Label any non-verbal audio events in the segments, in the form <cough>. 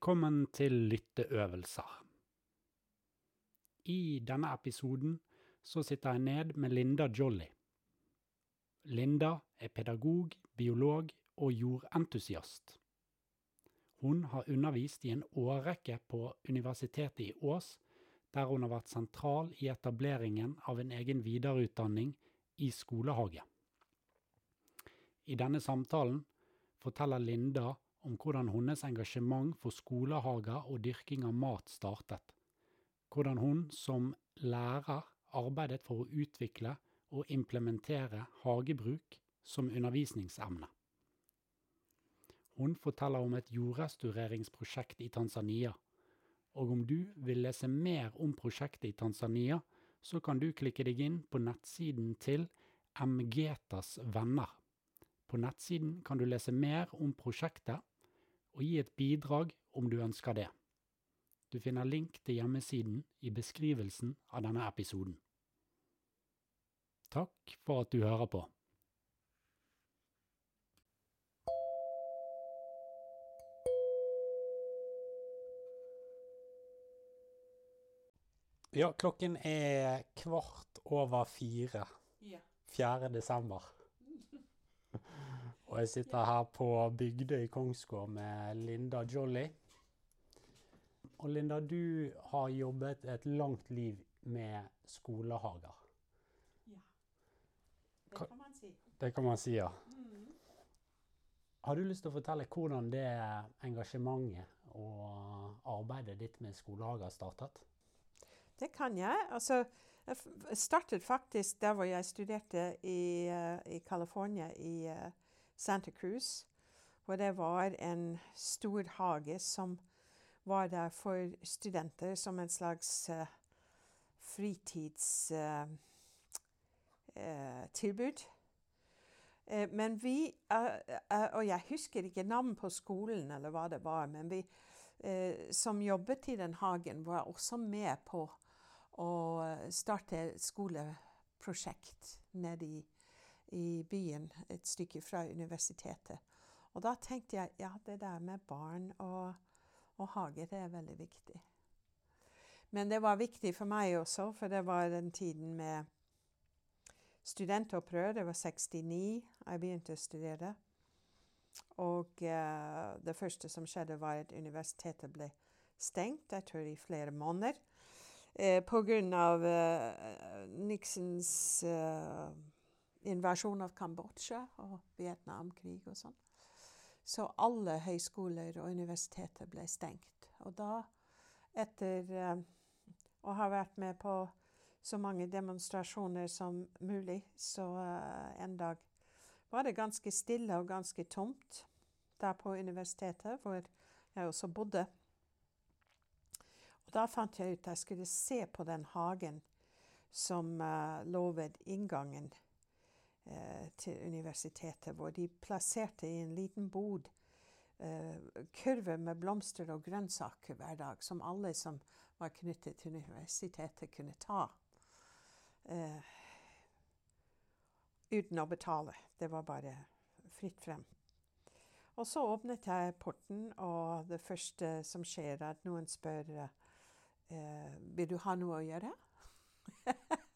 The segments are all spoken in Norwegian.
Velkommen til lytteøvelser. I denne episoden så sitter jeg ned med Linda Jolly. Linda er pedagog, biolog og jordentusiast. Hun har undervist i en årrekke på Universitetet i Ås, der hun har vært sentral i etableringen av en egen videreutdanning i skolehage. I denne samtalen forteller Linda om hvordan hennes engasjement for skolehager og dyrking av mat startet. Hvordan hun som lærer arbeidet for å utvikle og implementere hagebruk som undervisningsemne. Hun forteller om et jordrestaureringsprosjekt i Tanzania. Og om du vil lese mer om prosjektet i Tanzania, så kan du klikke deg inn på nettsiden til Mgetas venner. På nettsiden kan du lese mer om prosjektet og gi et bidrag om du ønsker det. Du finner link til hjemmesiden i beskrivelsen av denne episoden. Takk for at du hører på. Ja, klokken er kvart over fire. Ja. 4. desember. Og jeg sitter her på Bygdøy Kongsgård med Linda Jolly. Og Linda, du har jobbet et langt liv med skolehager. ja. Det kan man si. Det kan man si, ja. Har du lyst til å fortelle hvordan det engasjementet og arbeidet ditt med skolehager startet? Det kan jeg. Altså, jeg startet faktisk der hvor jeg studerte i, eh, i California, i eh, Santa Cruz. Hvor det var en stor hage som var der for studenter som en slags uh, fritidstilbud. Uh, uh, men vi, eh, eh, og jeg husker ikke navn på skolen eller hva det var, men vi eh, som jobbet i den hagen, var også med på å starte skoleprosjekt nede i, i byen, et stykke fra universitetet. Og da tenkte jeg ja, det der med barn og, og hage, det er veldig viktig. Men det var viktig for meg også, for det var den tiden med studentopprør. Det var 69 jeg begynte å studere. Og uh, det første som skjedde, var at universitetet ble stengt, jeg tror i flere måneder. Uh, av eh, Nixons eh, invasjon av Kambodsja og Vietnamkrig og sånn. Så alle høyskoler og universiteter ble stengt. Og da, etter eh, å ha vært med på så mange demonstrasjoner som mulig, så eh, en dag var det ganske stille og ganske tomt der på universitetet, hvor jeg også bodde. Og da fant jeg ut at jeg skulle se på den hagen som uh, lå ved inngangen eh, til universitetet, hvor de plasserte i en liten bod eh, kurver med blomster og grønnsaker hver dag, som alle som var knyttet til universitetet, kunne ta. Uh, uten å betale. Det var bare fritt frem. Og så åpnet jeg porten, og det første som skjer, er at noen spør uh, vil du ha noe å gjøre. <laughs>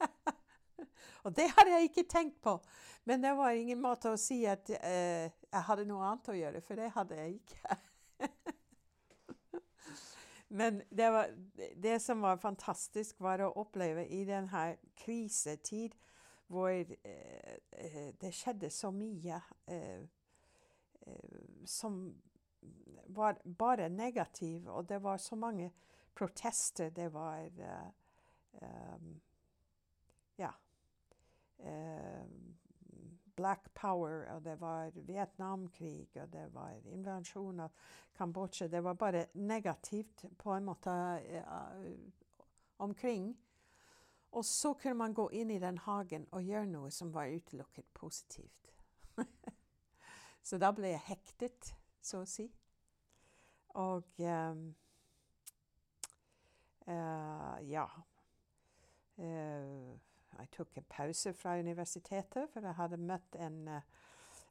og det hadde jeg ikke tenkt på. Men det var ingen måte å si at eh, jeg hadde noe annet å gjøre, for det hadde jeg ikke. <laughs> Men det, var, det som var fantastisk, var å oppleve i denne krisetid hvor eh, eh, det skjedde så mye eh, eh, som var bare negativ, og det var så mange protester. Det var eh, Ja. Eh, Black Power, og det var Vietnamkrig, og det var invasjon av Kambodsja. Det var bare negativt på en måte eh, omkring. Og så kunne man gå inn i den hagen og gjøre noe som var utelukket positivt. <laughs> så da ble jeg hektet, så å si. Og um, uh, ja. Eh, jeg tok en pause fra universitetet, for jeg hadde møtt en eh,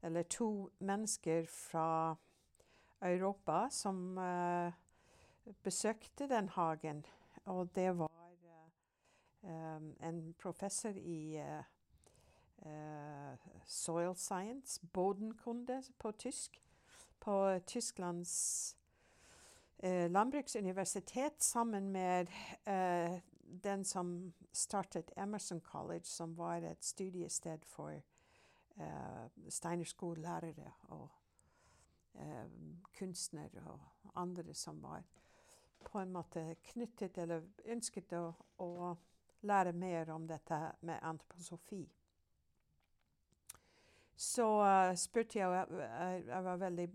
eller to mennesker fra Europa som uh, besøkte den hagen. Og det var um, en professor i soil science, bodenkunde på tysk, på Tysklands landbruksuniversitet sammen med den som startet Emerson College, som var et studiested for uh, steinerskolelærere og uh, kunstnere og andre som var på en måte knyttet eller ønsket å, å lære mer om dette med antroposofi. Så uh, spurte jeg, og jeg, jeg var veldig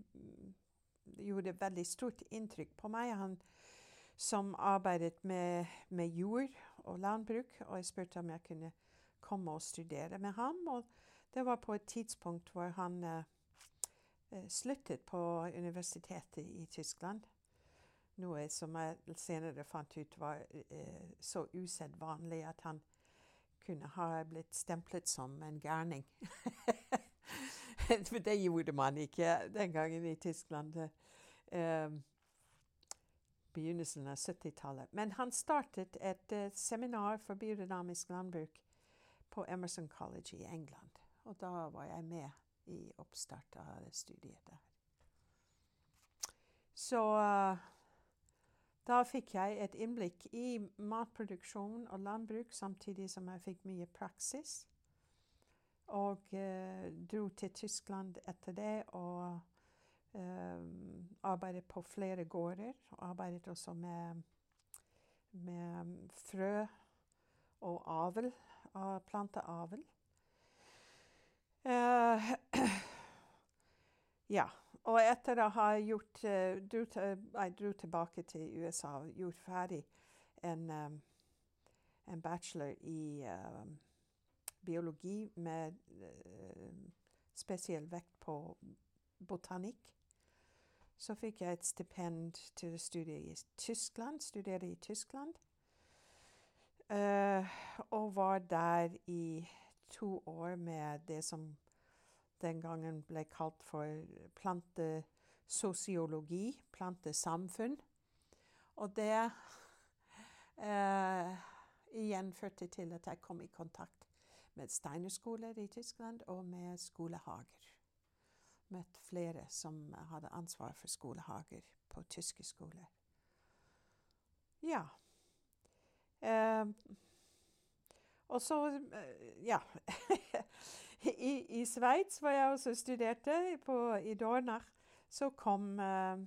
gjorde veldig stort inntrykk på meg. Han som arbeidet med, med, jord og landbruk. Og jeg spurte om jeg kunne komme og studere med ham. Og det var på et tidspunkt hvor han eh, sluttet på universitetet i Tyskland. Noe som jeg senere fant ut var eh, så usedvanlig at han kunne ha blitt stemplet som en gærning. <laughs> Det gjorde man ikke den gangen i Tyskland. Uh, begynnelsen av 70-tallet. Men han startet et uh, seminar for biodynamisk landbruk på Emerson College i England. Og da var jeg med i oppstart av studiet der. Så uh, da fikk jeg et innblikk i matproduksjon og landbruk, samtidig som jeg fikk mye praksis. Og uh, dro til Tyskland etter det. og arbeidet på flere gårder. Arbeidet også med, med frø og avl, uh, planteavl. Uh, <clears throat> ja. Og etter å ha gjort uh, dro, Jeg dro tilbake til USA og gjort ferdig en, um, en bachelor i biologi med spesiell vekt på botanikk. Så fikk jeg et stipend til å studere i Tyskland. Studere i Tyskland. Uh, og var der i to år med det som den gangen ble kalt for plantesosiologi, plantesamfunn. Og det uh, igjen førte til at jeg kom i kontakt med steinerskoler i Tyskland og med skolehager møtt flere som hadde ansvar for skolehager på tyske skoler. Ja. Eh, og så eh, Ja. <laughs> I, I Sveits, hvor jeg også studerte, på, i Dornach, så kom eh,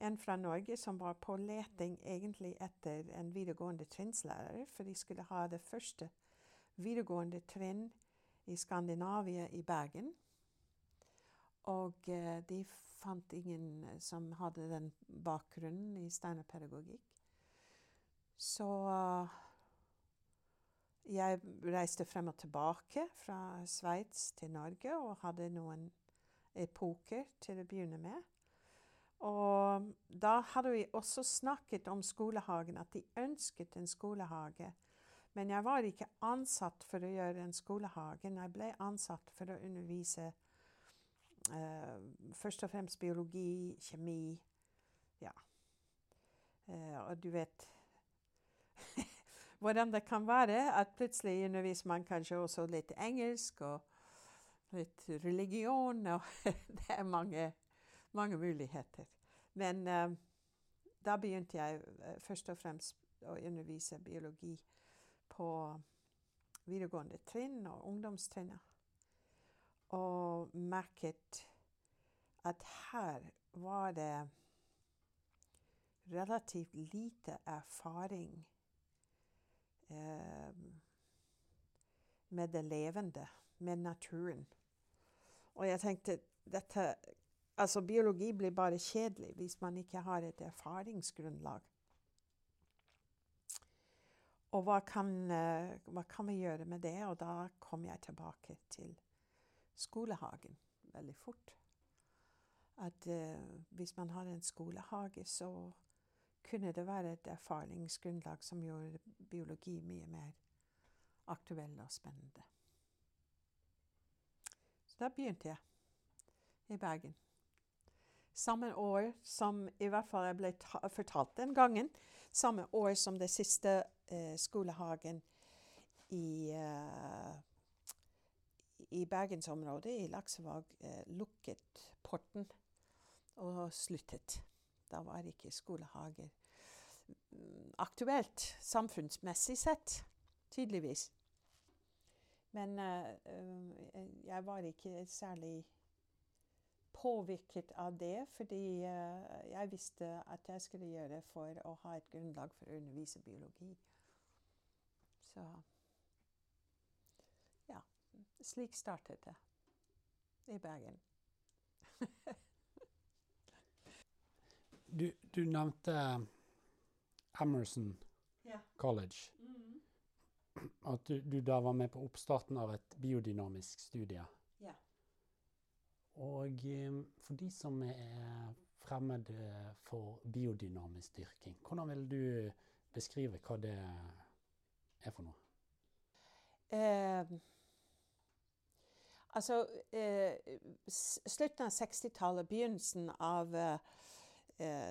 en fra Norge som var på leting egentlig etter en videregående trinnslærer, for de skulle ha det første videregående trinn i Skandinavia i Bergen. Og uh, de fant ingen eh, som hadde den bakgrunnen i steinerpedagogikk. Så uh, jeg reiste frem og tilbake fra Sveits til Norge og hadde noen epoker til å begynne med. Og da hadde vi også snakket om skolehagen, at de ønsket en skolehage. Men jeg var ikke ansatt for å gjøre en skolehage. Jeg ble ansatt for å undervise først og fremst biologi, kjemi. Ja. Uh, og du vet <laughs> hvordan det kan være at plutselig underviser man kanskje også litt engelsk og litt religion. <laughs> Og det er mange, mange muligheter. Men uh, da begynte jeg først og fremst å undervise biologi på videregående trinn og ungdomstrinnet og merket at her var det relativt lite erfaring eh, med det levende, med naturen. Og jeg tenkte dette Altså, biologi blir bare kjedelig hvis man ikke har et erfaringsgrunnlag. Og hva kan, uh, hva kan vi gjøre med det? Og da kom jeg tilbake til skolehagen veldig fort. At eh, hvis man hadde en skolehage, så kunne det være et erfaringsgrunnlag som gjorde biologi mye mer aktuell og spennende. Så da begynte jeg i Bergen. Samme år som i hvert fall jeg ble ta fortalt den gangen. Samme år som det siste eh, skolehagen i, uh, i bergensområdet, i Laksevåg, uh, lukket porten og sluttet. Da var ikke skolehager mm, aktuelt samfunnsmessig sett, tydeligvis. Men uh, jeg var ikke særlig påvirket av det, fordi jeg visste at jeg skulle gjøre det for å ha et grunnlag for å undervise biologi. Så slik startet det i Bergen. du, du, nevnte Emerson ja. College. Mm. At du, du, da var med på oppstarten av et biodynamisk studie. Ja. Og um, for de som er fremmede for biodynamisk dyrking, hvordan vil du beskrive hva det er for noe? Uh, Altså eh, Slutten av 60-tallet, begynnelsen av eh,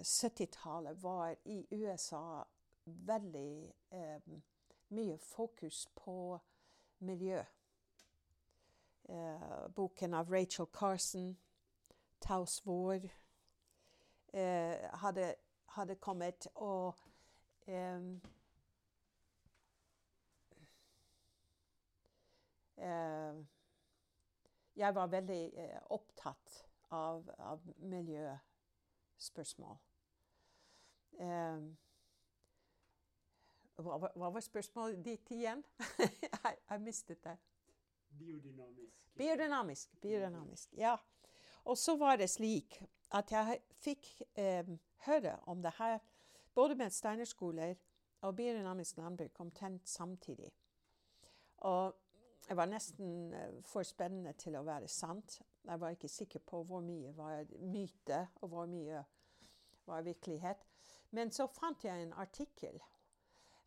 70-tallet var i USA veldig eh, mye fokus på miljø. Eh, boken av Rachel Carson, 'Taus vår', eh, hadde, hadde, kommet. Og um, jeg var veldig eh, opptatt av, av miljøspørsmål. Um, hva, hva, var spørsmålet ditt igjen? <laughs> jeg, jeg, mistet det. Biodynamisk. Biodynamisk. Biodynamisk, Ja. Og så var det slik at jeg fikk eh, høre om det her både med steinerskoler og biodynamisk landbruk omtrent samtidig. Og det var nesten eh, for spennende til å være sant. Jeg var ikke sikker på hvor mye var myte, og hvor mye var virkelighet. Men så fant jeg en artikkel,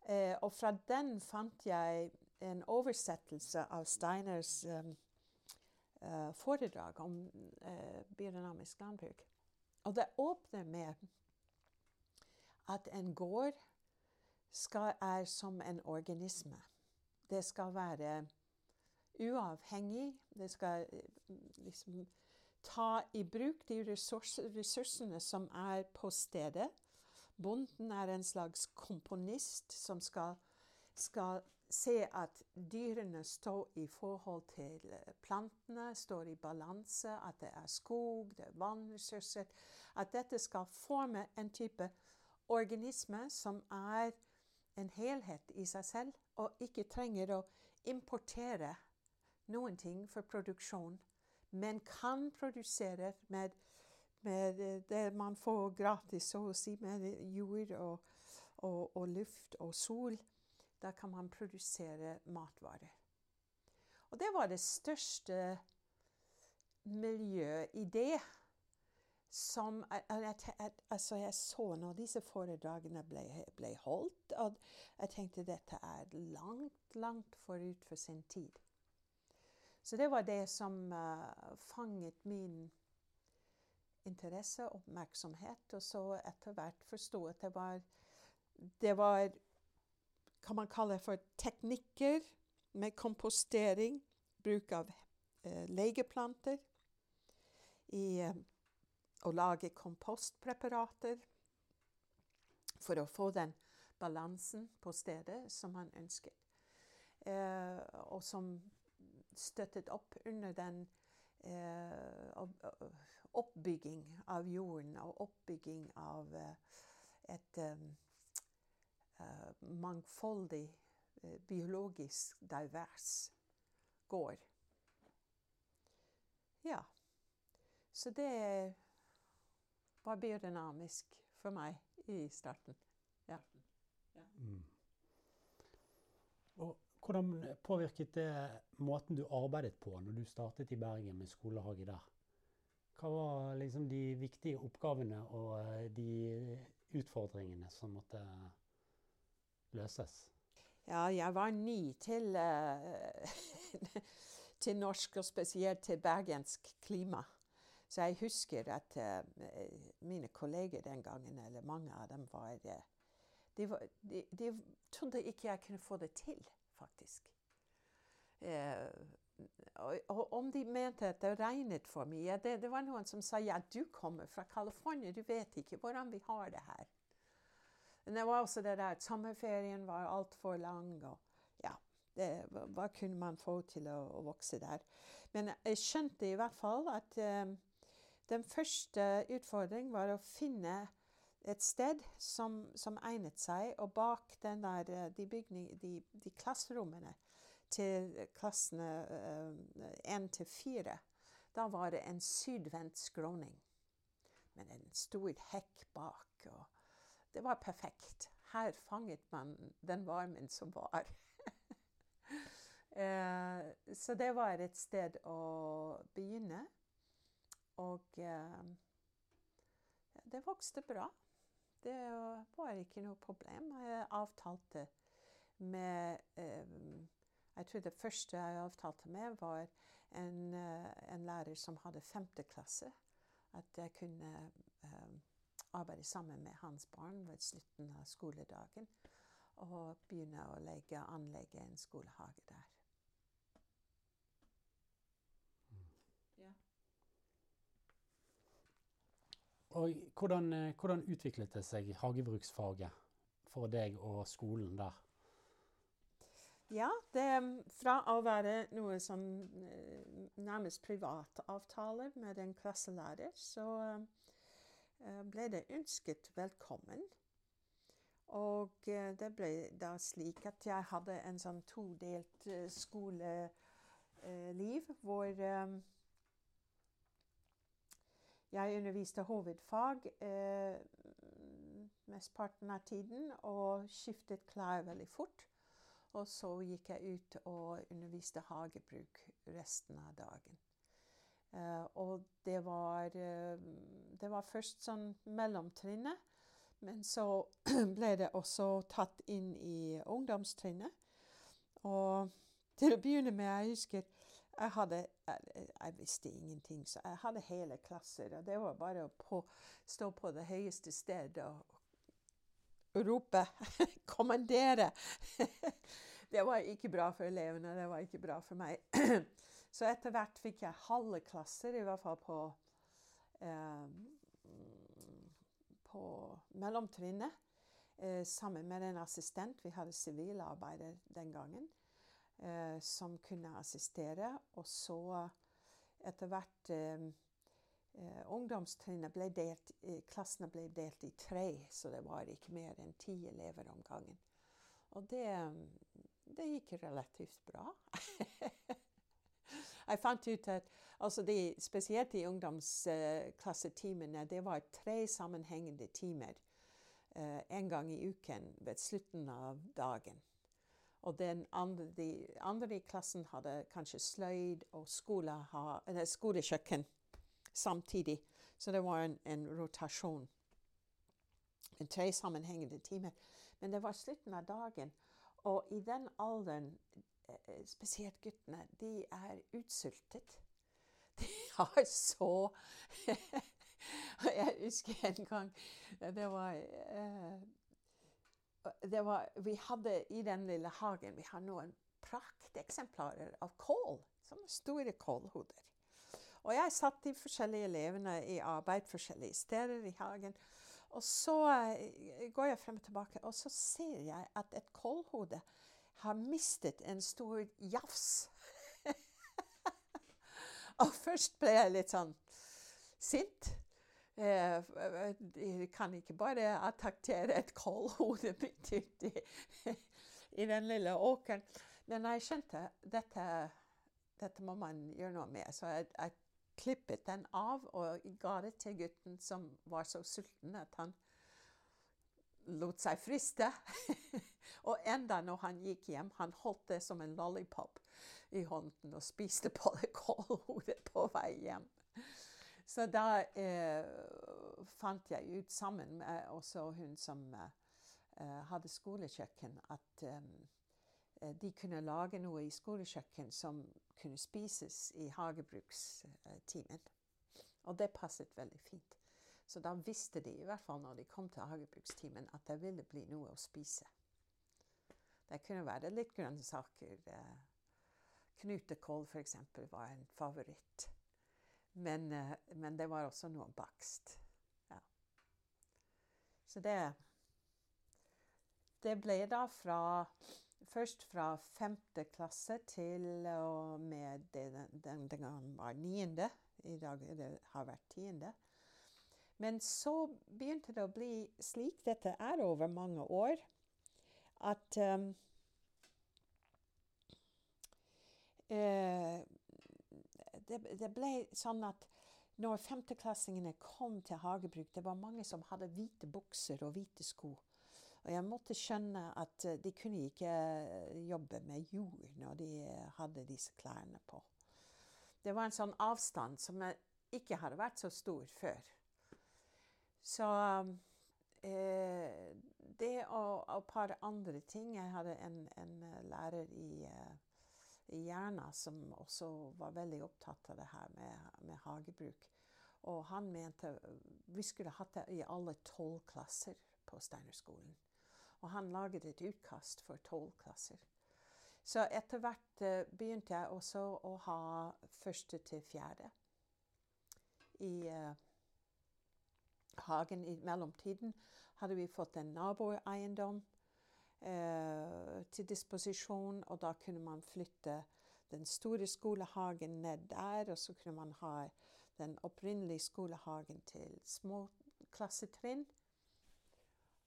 eh, og fra den fant jeg en oversettelse av Steiners uh, foredrag om biodynamisk landbruk. Og det åpner med at en gård skal, er som en organisme. Det skal være uavhengig. Det skal eh, liksom ta i bruk de ressurs, ressursene som er på stedet. Bonden er en slags komponist som skal, skal se at dyrene står i forhold til eh, plantene, står i balanse, at det er skog, det er vannressurser. At dette skal forme en type organisme som er en helhet i seg selv, og ikke trenger å importere noen ting for produksjon, men kan produsere med, med det man får gratis, så å si, med jord og, og, og luft og sol. Da kan man produsere matvarer. Og det var det største miljøet i det som altså Jeg så når disse foredragene ble, ble holdt, og jeg tenkte dette er langt, langt forut for sin tid. Så det var det som uh, fanget min interesse og oppmerksomhet. Og så etter hvert forsto at det var Det var kan man kalle for teknikker med kompostering, bruk av uh, legeplanter, i uh, å lage kompostpreparater for å få den balansen på stedet som man ønsker. Uh, og som støttet opp under den eh, oppbygging av jorden og oppbygging av eh, et mangfoldig, biologisk divers gård. Ja. Så det var biodynamisk for meg i starten. Ja. Mm. Og hvordan påvirket det måten du arbeidet på når du startet i Bergen med skolehage der? Hva var liksom de viktige oppgavene og eh, de utfordringene som måtte løses? Ja, jeg var ny til, uh, <laughs> til norsk, og spesielt til bergensk klima. Så jeg husker at uh, mine kolleger den gangen, eller mange av dem, var, de, var de, de, trodde ikke jeg kunne få det til, faktisk. Eh, og, og, om de mente at det regnet for mye det, det, var noen som sa ja, du kommer fra California, du vet ikke hvordan vi har det her. Men det var også det der at sommerferien var altfor lang. og ja, det, Hva kunne man få til å, å, vokse der? Men jeg skjønte i hvert fall at eh, den første utfordringen var å finne et sted som, som egnet seg, og bak der, eh, de, bygning, de, de klasserommene til klassene én uh, til fire, da var det en sydvendt skråning med en stor hekk bak. og det var perfekt. Her fanget man den varmen som var. <laughs> eh, så det var et sted å begynne. Og eh, det vokste bra. Det var ikke noe problem. Jeg avtalte med eh, Jeg tror det første jeg avtalte med, var en, eh, en lærer som hadde femte klasse. At jeg kunne eh, arbeide sammen med hans barn ved slutten av skoledagen. Og begynne å legge, anlegge en skolehage der. Og hvordan, eh, hvordan, utviklet det seg, hagebruksfaget, for deg og skolen der? Ja, det, fra å være noe sånn eh, nærmest privatavtaler med en klasselærer, så Eh, ble det ønsket velkommen. Og det ble da slik at jeg hadde en sånn todelt skoleliv hvor jeg underviste hovedfag eh, mesteparten av tiden og skiftet klær veldig fort. Og så gikk jeg ut og underviste hagebruk resten av dagen. Eh, og det var, eh, det var først sånn mellomtrinnet. Men så <clears throat> ble det også tatt inn i ungdomstrinnet. Og til å begynne med, jeg husker jeg hadde jeg, jeg, visste ingenting, så jeg hadde hele klasser. Og det var bare å på, stå på det høyeste stedet og, og rope <laughs> 'kommandere'. <laughs> det var ikke bra for elevene, det var ikke bra for meg. <clears throat> Så etter hvert fikk jeg halve klasser, i hvert fall på, eh, på mellomtrinnet. Eh, sammen med en assistent. Vi hadde sivilarbeider den gangen. Eh, som kunne assistere. Og så etter hvert eh, eh, Ungdomstrinnet ble delt, klassene ble delt i tre, så det var ikke mer enn ti elever om gangen. Og det, det gikk relativt bra. <laughs> Jeg fant ut at altså de, spesielt i ungdomsklassetimene, det var tre sammenhengende timer eh, en gang i uken ved slutten av dagen. Og den andre, de andre i klassen hadde kanskje sløyd og skolekjøkken samtidig. Så det var en, en rotasjon. En tre sammenhengende timer. Men det var slutten av dagen. Og i den alderen Eh, spesielt guttene, de er utsultet. <laughs> De har så <laughs> Jeg husker en gang det var, eh, var Vi hadde i den lille hagen vi har noen prakteksemplarer av kål. Sånne store kålhoder. Og jeg satt de forskjellige elevene i arbeid forskjellige steder i hagen. Og så eh, går jeg frem og tilbake, og så ser jeg at et kålhode har mistet en stor jafs. <laughs> og først ble jeg litt sånn sint. Eh, de kan ikke bare attaktere et kålhode <laughs> midt uti <laughs> i den lille åkeren. Men jeg skjønte dette, dette må man gjøre noe med. Så jeg, jeg klippet den av og ga det til gutten som var så sulten at han lot seg friste. <laughs> og enda når han gikk hjem, han holdt det som en lollipop i hånden og spiste på det kålhodet på vei hjem. Så da eh, fant jeg ut sammen med også hun som eh, hadde skolekjøkken, at eh, de kunne lage noe i skolekjøkken som kunne spises i hagebrukstimen. Og det passet veldig fint. Så da visste de, i hvert fall når de kom til hagebrukstimen, at det ville bli noe å spise. Det kunne være litt grønnsaker. Eh, knutekål f.eks. var en favoritt. Men, eh, men, det var også noe bakst. Ja. Så det Det ble da fra Først fra femte klasse til og med den, den, den gangen var niende. I dag det har vært tiende. Men så begynte det å bli slik, dette er over mange år, at um, uh, det, det, ble sånn at når femteklassingene kom til hagebruk, det var mange som hadde hvite bukser og hvite sko. Og jeg måtte skjønne at de kunne ikke jobbe med jord når de hadde disse klærne på. Det var en sånn avstand som ikke hadde vært så stor før. Så eh, det og, et par andre ting Jeg hadde en, en lærer i, i Jerna som også var veldig opptatt av det her med, med hagebruk. Og han mente vi skulle hatt det i alle tolv klasser på Steinerskolen. Og han laget et utkast for tolv klasser. Så etter hvert uh, begynte jeg også å ha første til fjerde i uh, hagen. I mellomtiden hadde vi fått en naboeiendom til disposisjon, og da kunne man flytte den store skolehagen ned der, og så kunne man ha den opprinnelige skolehagen til små klassetrinn.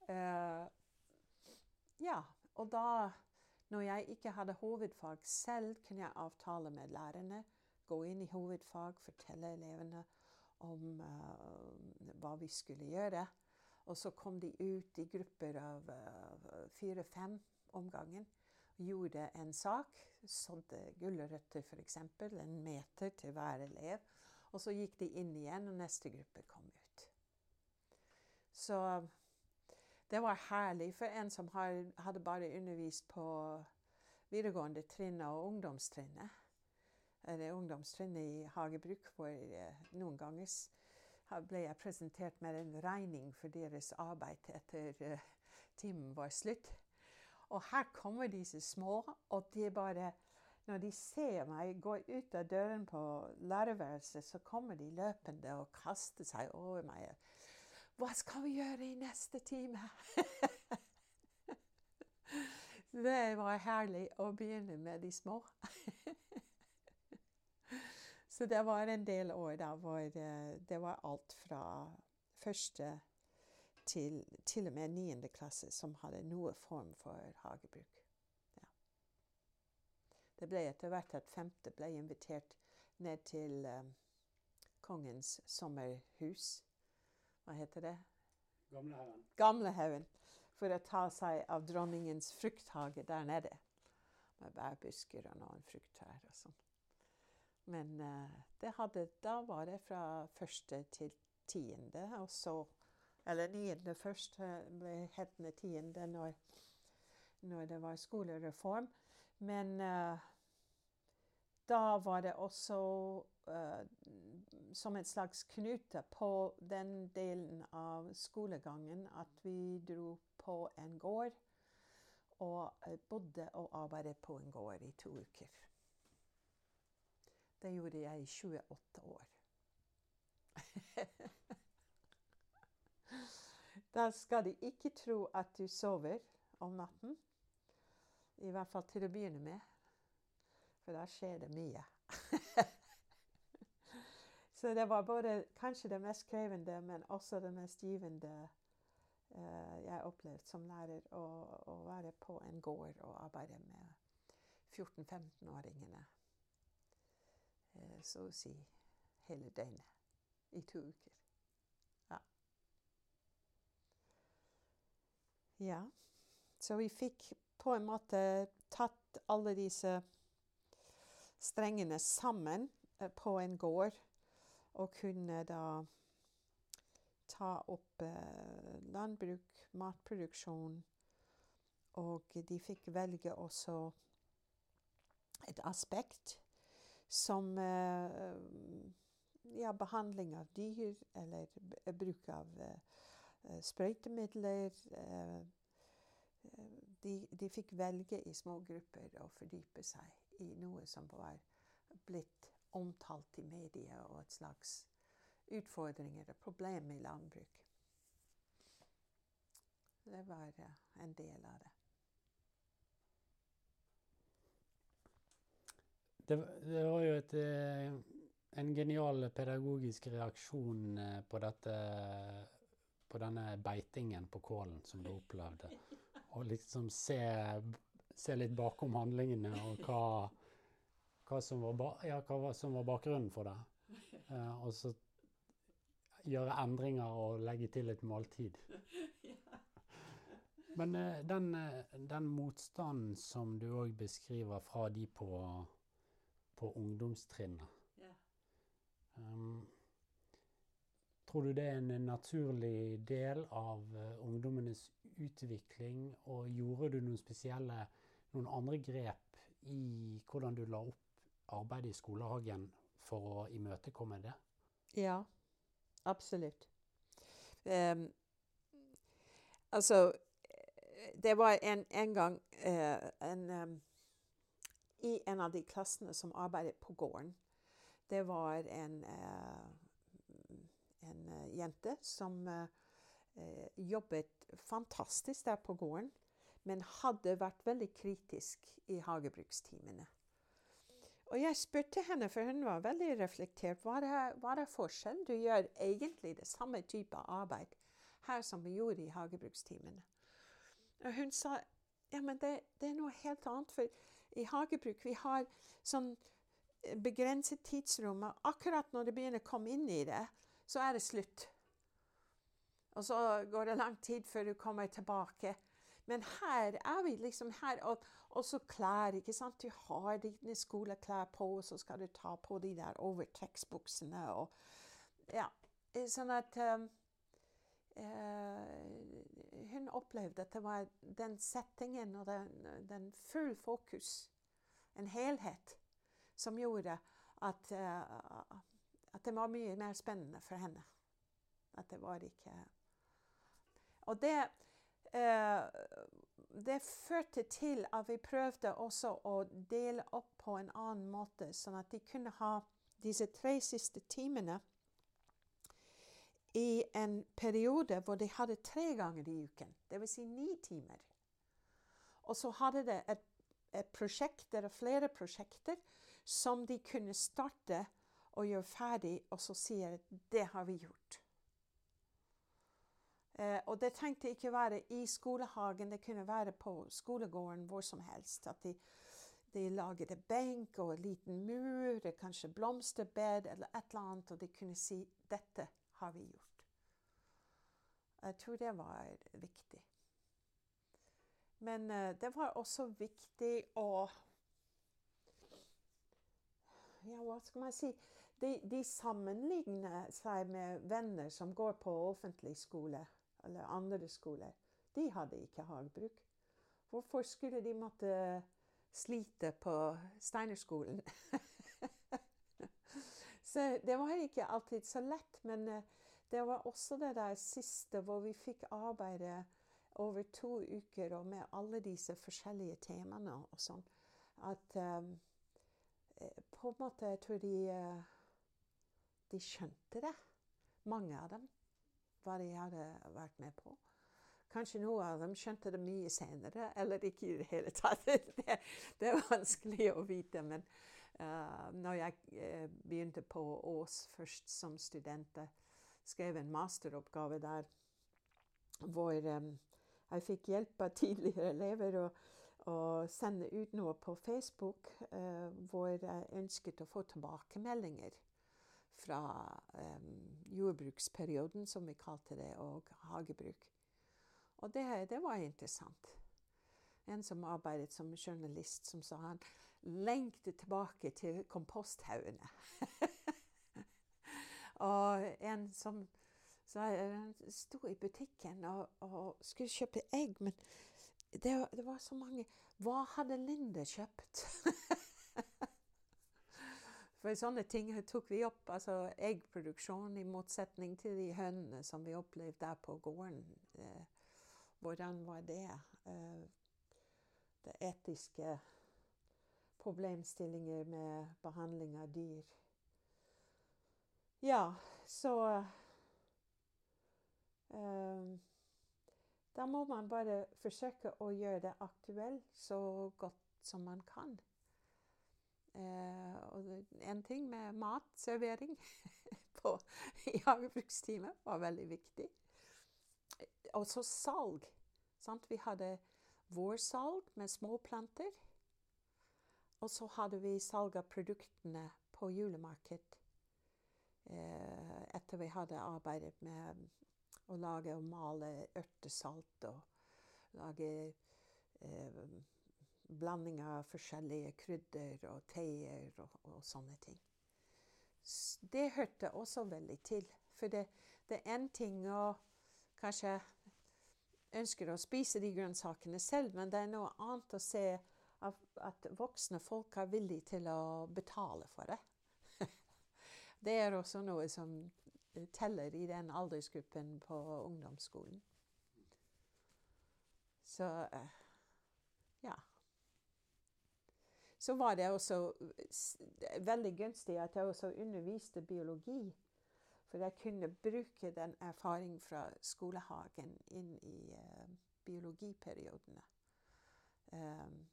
Uh, ja, og da, når jeg ikke hadde hovedfag selv, kunne jeg avtale med lærerne, gå inn i hovedfag, fortelle elevene om uh, hva vi skulle gjøre. Og så kom de ut i grupper av fire-fem om gangen. Gjorde en sak. Sådde gulrøtter f.eks. En meter til hver elev. Og så gikk de inn igjen, og neste gruppe kom ut. Så det var herlig for en som hadde bare undervist på videregående trinn og ungdomstrinnet. Eller ungdomstrinnet i hagebruk, hvor eh, noen ganger ble jeg presentert med en regning for deres arbeid etter uh, timen var slutt. Og her kommer disse små, og de bare Når de ser meg gå ut av døren på lærerværelset, så kommer de løpende og kaster seg over meg. Hva skal vi gjøre i neste time? <laughs> det var herlig å begynne med de små. <laughs> Så det var en del år da hvor eh, det var alt fra første til til og med niende klasse som hadde noe form for hagebruk. Ja. Det ble etter hvert at femte ble invitert ned til um, kongens sommerhus hva heter det? Gamlehaugen. Gamlehaugen. For å ta seg av dronningens frukthage der nede. Med bærbusker og noen frukttrær og sånn. Men uh, hadde, da var det fra første til tiende, og så Eller niende først, ble hetende tiende når, når, det var skolereform. Men uh, da var det også uh, som en slags knute på den delen av skolegangen at vi dro på en gård og bodde og arbeidet på en gård i to uker. Det gjorde jeg i 28 år. <laughs> da skal de ikke tro at du sover om natten. I hvert fall til å begynne med. For da skjer det mye. <laughs> Så det var både kanskje det mest krevende, men også det mest givende uh, jeg opplevde som lærer. Å, å, være på en gård og arbeide med 14-15-åringene. Eh, så å si hele døgnet i to uker. Ja. ja. Så vi fikk på en måte tatt alle disse strengene sammen eh, på en gård. Og kunne da ta opp eh, landbruk, matproduksjon. Og de fikk velge også et aspekt som eh, ja, behandling av dyr eller bruk av eh, eh, sprøytemidler. eh, eh, de, de fikk velge i små grupper å fordype seg i noe som var blitt omtalt i media og et slags utfordringer og problem i landbruk. Det var eh, en del av det. Det, det var jo et, eh, en genial pedagogisk reaksjon eh, på dette På denne beitingen på kålen som du opplevde. Å liksom se, se litt bakom handlingene og hva, hva, som, var ja, hva som var bakgrunnen for det. Eh, og så gjøre endringer og legge til et måltid. Men den, den motstanden som du òg beskriver fra de på, på ungdomstrinnet um, Tror du det er en naturlig del av eh, ungdommenes utvikling? Og gjorde du noen spesielle, noen andre grep i hvordan du la opp arbeidet i skolehagen for å imøtekomme det? Ja, absolutt. Um, altså Det var en, en gang uh, en, em, I en av de klassene som arbeidet på gården. Det var en, eh, en eh, jente som eh, jobbet fantastisk der på gården, men hadde vært veldig kritisk i hagebrukstimene. Og jeg spurte henne, for hun var veldig reflektert, hva er, hva er forskjellen? Du gjør egentlig det samme type arbeid her som vi gjorde i hagebrukstimene. Og hun sa ja, men det, det er noe helt annet, for i hagebruk vi har sånn eh, begrenset tidsrom, akkurat når det begynner å komme inn i det, så er det slutt. Og så går det lang tid før du kommer tilbake. Men her er vi liksom her, og, og så klær, ikke sant. Du har dine skoleklær på, og så skal du ta på de der overtrekksbuksene og Ja. Sånn at um, eh, Hun opplevde at det var den settingen og den, den full fokus, en helhet, som gjorde at, eh, at det var mye mer spennende for henne. At det var ikke Og det eh, det førte til at vi prøvde også å dele opp på en annen måte, sånn at de kunne ha disse tre siste timene i en periode hvor de hadde tre ganger i uken, dvs. Si ni timer. Og så hadde de et, et prosjekt, eller flere prosjekter, som de kunne starte og gjøre ferdig, og så sier de det har vi gjort. Eh, og det trengte ikke være i skolehagen, det kunne være på skolegården hvor som helst. At de, de laget en benk og en liten mur, kanskje blomsterbed eller et eller annet, og de kunne si 'dette har vi gjort'. Jeg tror det var viktig. Men eh, det var også viktig å Ja, hva skal man si? De, de sammenligner seg med venner som går på offentlig skole eller andre skoler. De hadde ikke hagebruk. Hvorfor skulle de måtte slite på Steinerskolen? <laughs> så det var ikke alltid så lett. Men eh, det var også det der siste hvor vi fikk arbeide over to uker og med alle disse forskjellige temaene og sånn. At um, på en måte Jeg tror de, de skjønte det. Mange av dem hva de hadde vært med på. Kanskje noen av dem skjønte det mye senere, eller ikke i det hele tatt. <laughs> Det, det er vanskelig å vite. Men uh, når jeg uh, begynte på Ås først som student, skrev en masteroppgave der hvor um, jeg fikk hjelp av tidligere <laughs> elever å, å sende ut noe på Facebook uh, hvor jeg ønsket å få tilbakemeldinger fra um, jordbruksperioden, som vi kalte det, og hagebruk. Og det, det, var interessant. En som arbeidet som journalist, som sa han lengtet tilbake til komposthaugene. <laughs> og en som han sto i butikken og, og, skulle kjøpe egg, men det, det var så mange Hva hadde Linde kjøpt? <laughs> For sånne ting tok vi opp. Altså eggproduksjon, i motsetning til de hønene som vi opplevde der på gården. Eh, hvordan var det? Eh, det etiske problemstillinger med behandling av dyr. Ja, så um, Da må man bare forsøke å gjøre det aktuelt så godt som man kan. Uh, og en ting med matservering <laughs> i hagebrukstimen var veldig viktig. Også salg. Sant? Vi hadde vårsalg med små planter. Og så hadde vi salg av produktene på julemarked eh, etter vi hadde arbeidet med å lage og male ørtesalt og lage eh, blanding av forskjellige krydder og teer og, og, sånne ting. Det hørte også veldig til. For det, det er én ting å kanskje ønsker å spise de grønnsakene selv, men det er noe annet å se at voksne folk er villige til å betale for det. <laughs> det er også noe som teller i den aldersgruppen på ungdomsskolen. Så eh, ja. Så var det også veldig gunstig at jeg også underviste biologi for jeg kunne bruke den erfaringen fra skolehagen inn i uh, biologiperiodene. Um,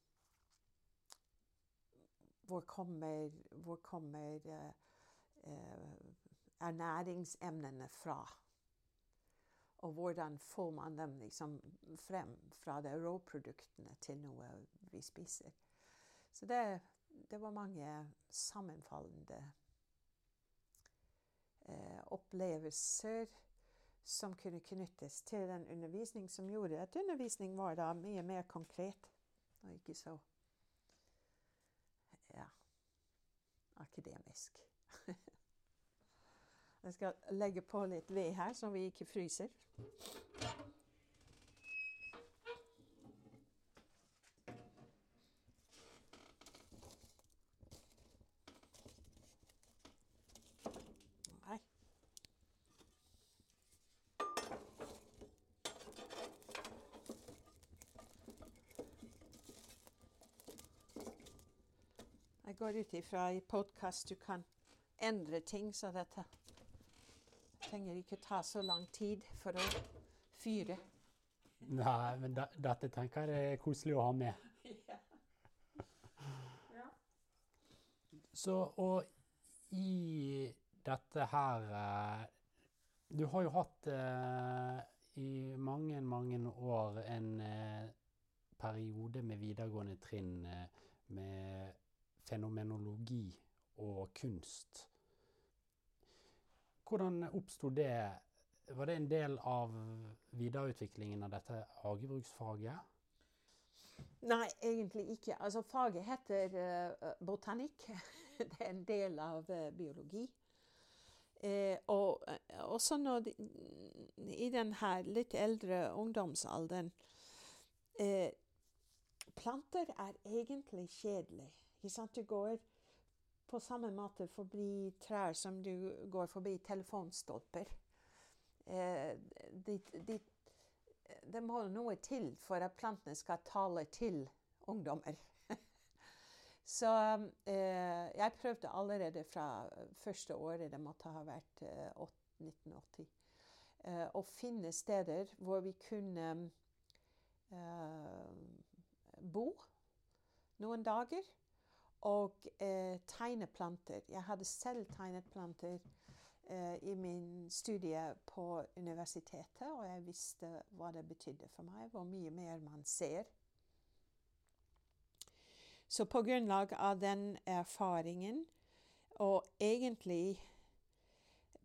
hvor kommer, hvor kommer uh, uh, ernæringsemnene fra? Og hvordan får man dem liksom frem fra de råproduktene til noe vi spiser? Så det, det var mange sammenfallende eh, opplevelser som kunne knyttes til den undervisning som gjorde at undervisning var da mye mer konkret og ikke så ja, akademisk. <laughs> Jeg skal legge på litt ved her, så vi ikke fryser. Jeg går ut ifra i podkast du kan endre ting, så dette trenger ikke ta så lang tid for å fyre. Nei, men da, dette tenker jeg er koselig å ha med. Ja. ja. Så, og i dette her eh, Du har jo hatt eh, i mange, mange år en eh, periode med videregående trinn eh, med fenomenologi og kunst. Hvordan oppsto det? Var det en del av videreutviklingen av dette hagebruksfaget? Nei, egentlig ikke. Altså, faget heter uh, botanikk. <laughs> det er en del av uh, biologi. Eh, og uh, også når de, i denne litt eldre ungdomsalderen Planter er egentlig kjedelig. Du går på samme måte forbi trær som du går forbi telefonstolper. Eh, de, de, det må noe til for at plantene skal tale til ungdommer. <laughs> Så eh, jeg prøvde allerede fra første året, det måtte ha vært eh, 1980, eh, å finne steder hvor vi kunne eh, bo noen dager og eh, tegne planter. Jeg hadde selv tegnet planter eh, i min studie på universitetet, og jeg visste hva det betydde for meg, hvor mye mer man ser. Så på grunnlag av den erfaringen, og egentlig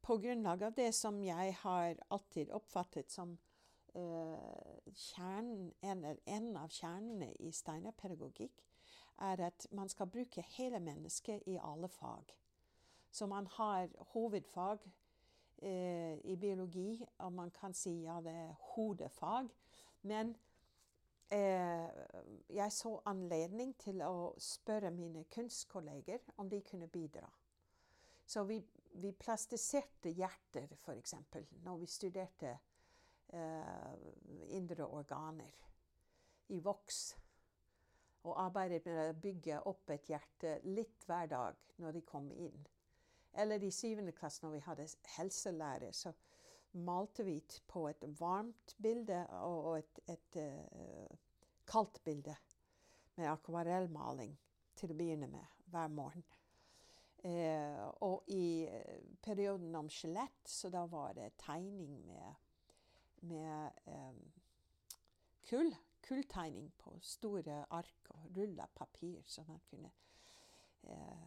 på grunnlag av det som jeg har alltid oppfattet som eh, kjernen, en, en, av kjernene i Steiner-pedagogikk, er at man skal bruke hele mennesket i alle fag. Så man har hovedfag eh, i biologi, og man kan si ja, det er hodefag. Men eh, jeg så anledning til å spørre mine kunstkolleger om de kunne bidra. Så vi, vi plastiserte hjerter, f.eks., når vi studerte eh, indre organer i voks. Og arbeidet med å bygge opp et hjerte litt hver dag når de kom inn. Eller i syvende klasse, når vi hadde helselære, så malte vi på et varmt bilde og et, et et kaldt bilde med akvarellmaling til å begynne med hver morgen. Eh, og i eh, perioden om skjelett, så da var det tegning med, med eh, kull. Kulltegning på store ark og rulla papir, så man kunne eh,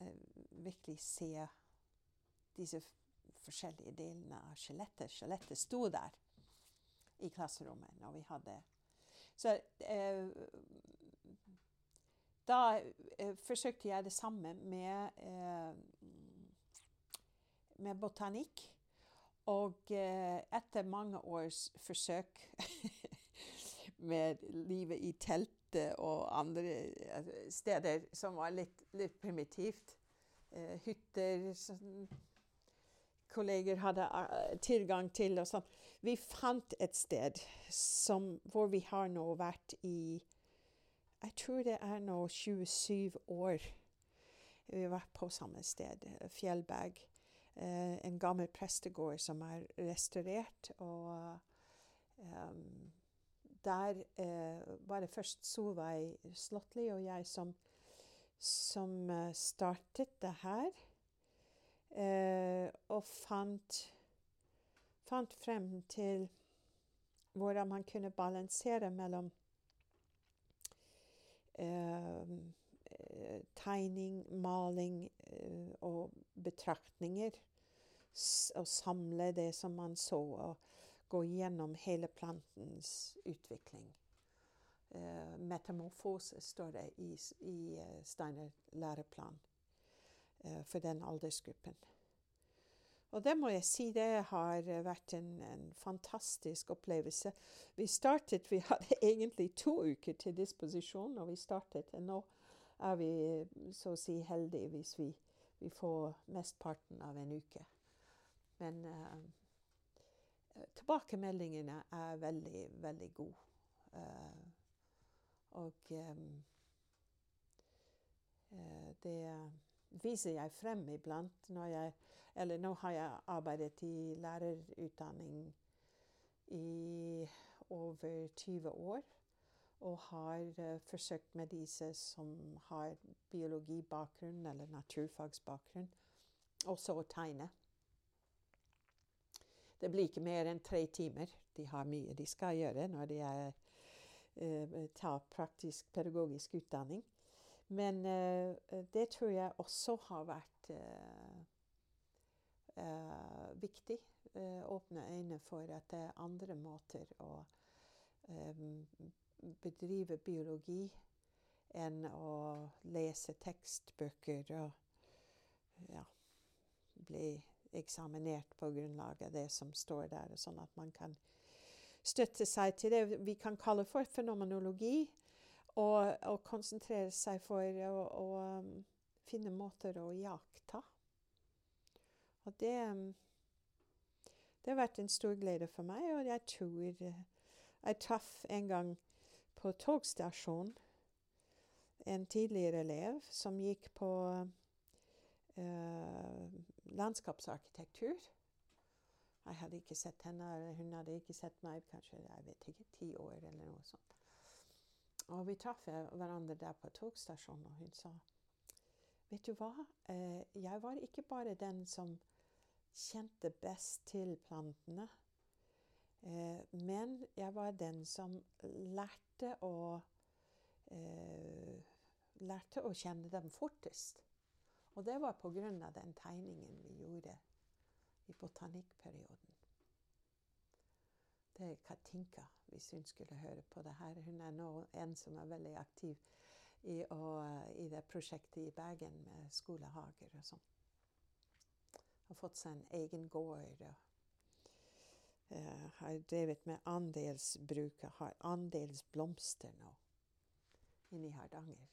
eh, virkelig se disse forskjellige delene av skjelettet. Skjelettet sto der i klasserommet når vi hadde Så eh, da eh, forsøkte jeg det samme med, eh, med botanikk. Og eh, etter mange års forsøk <laughs> med livet i teltet og andre eh, steder som var litt, litt primitivt, eh, hytter som kolleger hadde uh, tilgang til og sånn Vi fant et sted som, hvor vi har nå vært i jeg tror det er nå 27 år vi har vært på samme sted, Fjellberg. Eh, en gammel prestegård som er restaurert. Og um, der eh, var det først Solveig Slåttli og jeg som, som uh, startet det her. Eh, og fant, fant frem til hvordan man kunne balansere mellom Eh, tegning, maling eh, og betraktninger. Og samle det som man så, og gå gjennom hele plantens utvikling. Uh, metamorfose står det i, i uh, Steiner læreplan uh, for den aldersgruppen. Og det må jeg si, det har vært en, en, fantastisk opplevelse. Vi startet, vi hadde <laughs> egentlig to uker til disposisjon når vi startet. Og nå er vi så å si heldige hvis vi, vi får mesteparten av en uke. Men uh, tilbakemeldingene er veldig, veldig gode. Uh, og um, uh, det viser jeg frem iblant når jeg eller nå har jeg arbeidet i lærerutdanning i over 20 år. Og har uh, forsøkt med disse som har biologibakgrunn eller naturfagsbakgrunn, også å tegne. Det blir ikke mer enn tre timer. De har mye de skal gjøre når de er, uh, tar praktisk pedagogisk utdanning. Men uh, det tror jeg også har vært eh, viktig. Eh, åpne øyne for at det er andre måter å eh, bedrive biologi enn å lese tekstbøker og ja, bli eksaminert på grunnlag av det som står der, sånn at man kan støtte seg til det. Vi kan kalle for fenomenologi, og, og konsentrere seg for å, å um, finne måter å jakta og det um, Det har vært en stor glede for meg, og jeg tror uh, Jeg traff en gang på togstasjonen en tidligere elev som gikk på uh, landskapsarkitektur. Jeg hadde ikke sett henne, hun hadde ikke sett meg kanskje jeg vet ikke, ti år eller noe sånt. Og vi traff hverandre der på togstasjonen, og hun sa Vet du hva, eh, jeg var ikke bare den som kjente best til plantene. Eh, men jeg var den som lærte å eh, lærte å kjenne dem fortest. Og det var pga. den tegningen vi gjorde i botanikkperioden. Det er Katinka, hvis hun skulle høre på det her. Hun er nå en som er veldig aktiv i, og, i det prosjektet i Bergen med skolehager og sånn har fått seg en egen gård. og uh, Har drevet med andelsbruk har andelsblomster nå inne i Hardanger.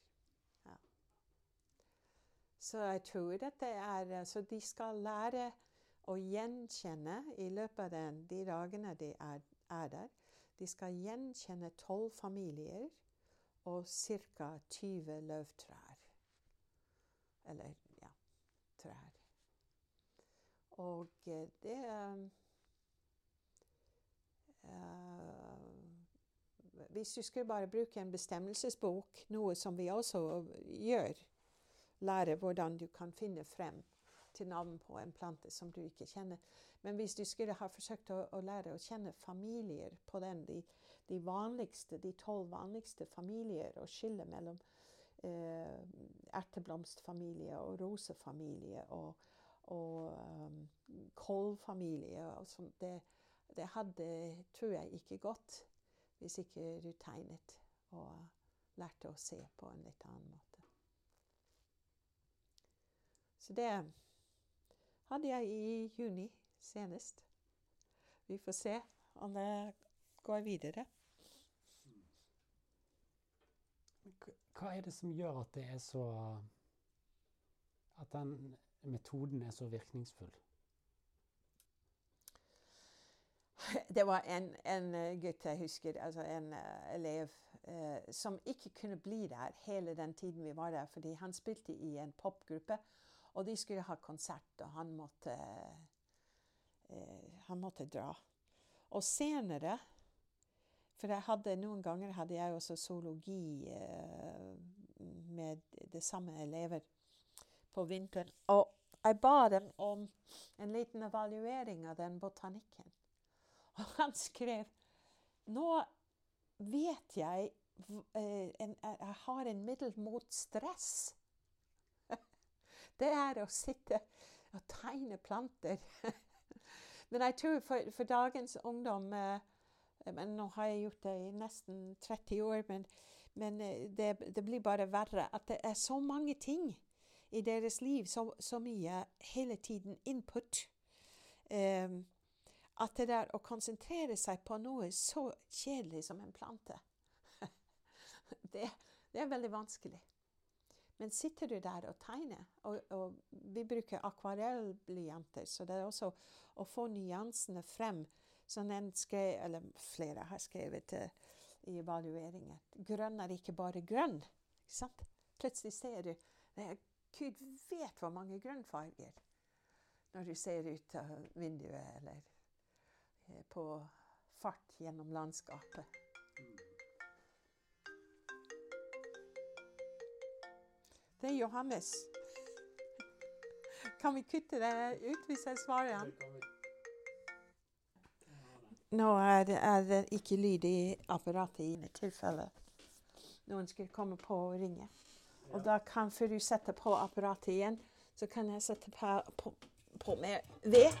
Så jeg tror at det er Så de skal lære å gjenkjenne i løpet av den, de dagene de er, er der. De skal gjenkjenne tolv familier og ca. 20 løvtrær. Eller, ja trær. Og eh, det uh, Hvis du skulle bare bruke en bestemmelsesbok, noe som vi også gjør, lære hvordan du kan finne frem til navn på en plante som du ikke kjenner. Men hvis du skulle ha forsøkt å, å lære å kjenne familier på den, de, de vanligste, de tolv vanligste familier, og skille mellom eh, erteblomstfamilie og rosefamilie og, og um, kålfamilie og sånt, det, det hadde, tror jeg, ikke gått hvis ikke du tegnet og lærte å se på en litt annen måte. Så det hadde jeg i juni senest. Vi får se om det går videre. Hva er det som gjør at det er så At den metoden er så virkningsfull? Det var en, en gutt jeg husker, altså en uh, elev, uh, som ikke kunne bli der hele den tiden vi var der, fordi han spilte i en popgruppe. Og de skulle ha konsert, og han måtte, eh, han måtte dra. Og senere For hadde, noen ganger hadde jeg også zoologi eh, med de samme elever på vinteren. Og jeg ba dem om en liten evaluering av den botanikken. Og han skrev Nå vet jeg eh, en, Jeg har en middel mot stress det er å sitte og tegne planter. <laughs> men jeg tror for, for dagens ungdom eh, men Nå har jeg gjort det i nesten 30 år, men, men eh, det, det, blir bare verre. At det er så mange ting i deres liv, så, så mye hele tiden input. Um, at det der å konsentrere seg på noe så kjedelig som en plante, <laughs> det, det er veldig vanskelig. Men sitter du der og tegner, og, og vi bruker akvarellblyanter, så det er også å få nyansene frem. Som en skrev, eller flere har skrevet uh, i evalueringen. Grønn er ikke bare grønn. Ikke sant? Plutselig ser du Gud vet hvor mange grønnfarger når du ser ut av vinduet eller uh, på fart gjennom landskapet. Det er Johannes. Kan vi kutte det ut hvis jeg svarer han? Nå er det, er det ikke lyd i apparatet i tilfelle noen skulle komme på og ringe. Og da kan, før du setter på apparatet igjen, så kan jeg sette på, på, på med ved.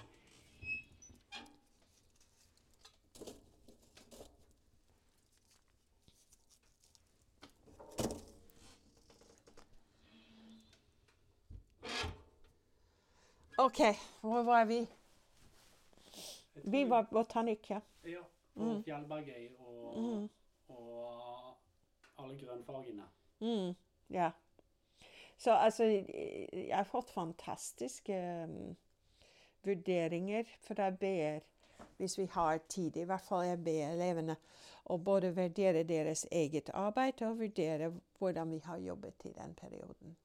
OK, hvor var vi? Vi var botanikk, ja. Ja. Og mm. Fjellbergøy og, mm. og, alle grønnfargene. Mm. Ja. Så altså Jeg har fått fantastiske um, vurderinger, jeg ber, hvis vi har tid, i hvert fall jeg ber elevene å både vurdere deres eget arbeid og vurdere hvordan vi har jobbet i den perioden.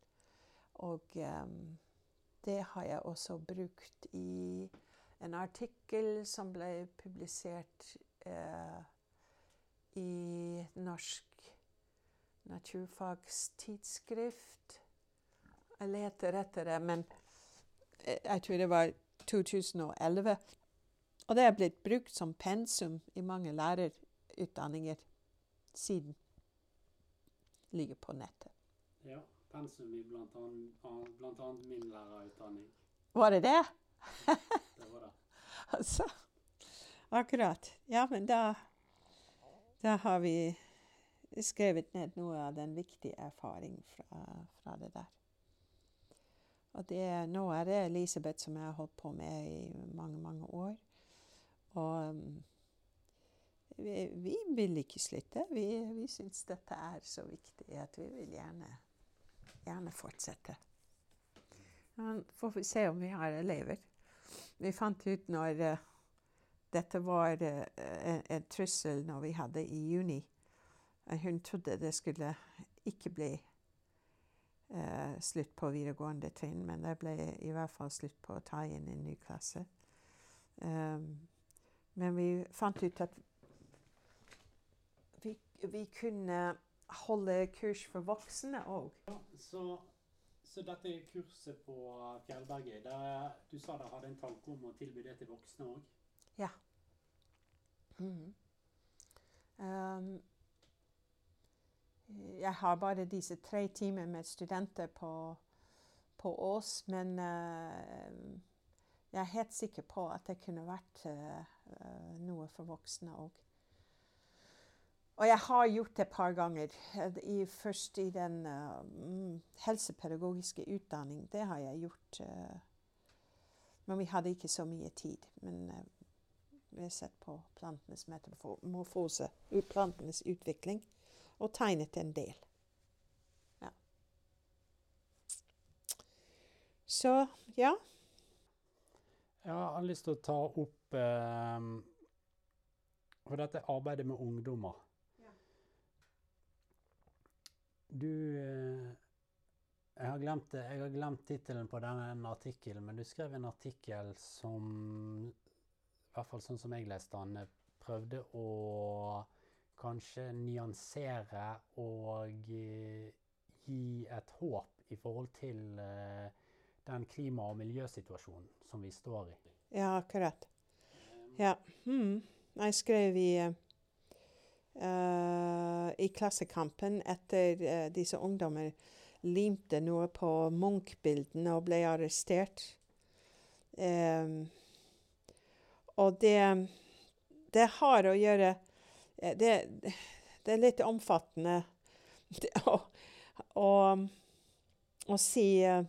Og um, det har jeg også brukt i en artikkel som ble publisert eh, i Norsk naturfagstidsskrift. Jeg leter etter det, men eh, jeg tror det var 2011. Og det er blitt brukt som pensum i mange lærerutdanninger siden. Ligger på nettet. Ja pensum i annet, min lærerutdanning. Var det det? <laughs> det var det. altså, akkurat. Ja, men da, da har vi skrevet ned noe av den viktige erfaring fra, fra det der. Og det, nå er det Elisabeth som jeg har holdt på med i mange, mange år. Og vi, vi, vil ikke slutte. Vi, vi syns dette er så viktig at vi vil gjerne gjerne fortsette. Får vi se om vi har elever. Vi fant ut når uh, dette var uh, en, en, trussel når vi hadde i juni. Uh, hun trodde det skulle ikke bli slutt på videregående trinn, men det ble i hvert fall slutt på å ta inn en ny klasse. Um, men vi fant ut at vi, vi kunne holde kurs for voksne òg. Ja, så dette kurset på Fjellberget, der, du sa dere hadde en tanke om å tilby det til voksne òg? Ja. Mm. Um, jeg har bare disse tre timer med studenter på, på Ås, men uh, jeg er helt sikker på at det kunne vært uh, noe for voksne òg. Og jeg har gjort det et par ganger. I, først i den uh, helsepedagogiske utdanning. Det har jeg gjort. Uh, men vi hadde ikke så mye tid. Men uh, vi har sett på plantenes metamorfose, plantenes utvikling, og tegnet en del. Ja. Så ja. Jeg har lyst til å ta opp For dette arbeidet med ungdommer du eh, Jeg har glemt, har glemt tittelen på denne artikkelen, men du skrev en artikkel som I hvert fall sånn som jeg leste den, prøvde å kanskje nyansere og eh, gi et håp i forhold til uh, den klima- og miljøsituasjonen som vi står i. Ja, akkurat. Ja. Hmm. Jeg skrev i uh, i Klassekampen etter uh, disse ungdommer limte noe på Munch-bildene og ble arrestert. Um, og det, det har å gjøre det, det er litt omfattende <laughs> å, å, å si uh,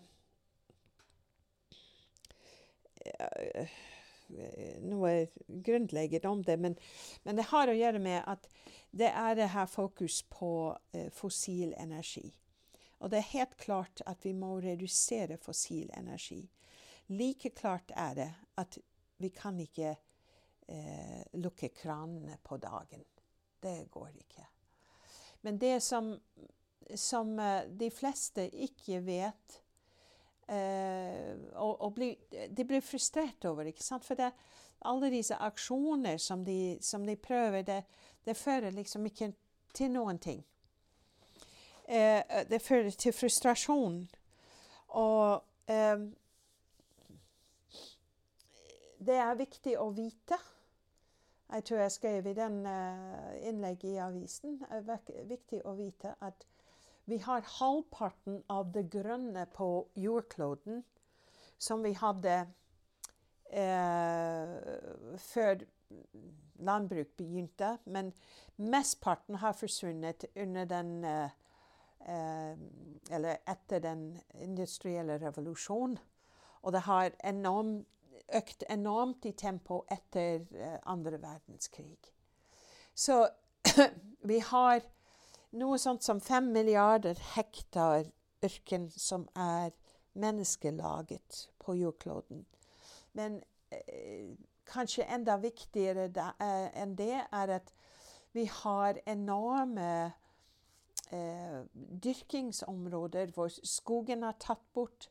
noe grunnleggende om det, men, men, det har å gjøre med at det er det her fokus på eh, fossil energi. Og det er helt klart at vi må redusere fossil energi. Like klart er det at vi kan ikke eh, lukke kranene på dagen. Det går ikke. Men det som, som uh, de fleste ikke vet uh, og, og bli, De blir frustrert over, ikke sant? For det, alle disse aksjoner som de, som de prøver, det, det fører liksom ikke til noen ting. Uh, det fører til frustrasjon. Og eh, det er viktig å vite. Jeg tror jeg skrev i den uh, innlegget i avisen. Det er viktig å vite at vi har halvparten av det grønne på jordkloden som vi hadde eh, før landbruk begynte. Men mesteparten har forsvunnet under den eh, eh, Eller etter den industrielle revolusjonen. Og det har enorm, økt enormt i tempo etter eh, andre verdenskrig. Så <clears throat> vi har noe sånt som fem milliarder hektar ørken som er menneskelaget på jordkloden. Men eh, kanskje enda viktigere da, eh, enn det, er at vi har enorme eh, dyrkingsområder hvor skogen er tatt bort,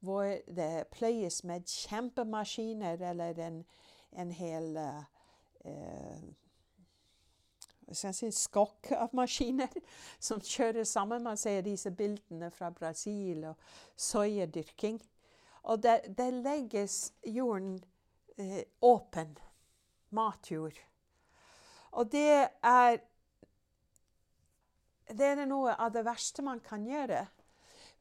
hvor det pløyes med kjempemaskiner eller en, en hel eh, si, skokk av maskiner <laughs> som kjører sammen. Man ser disse bildene fra Brasil og soyadyrking. Og der, der, legges jorden eh, åpen matjord. Og det er Det er noe av det verste man kan gjøre.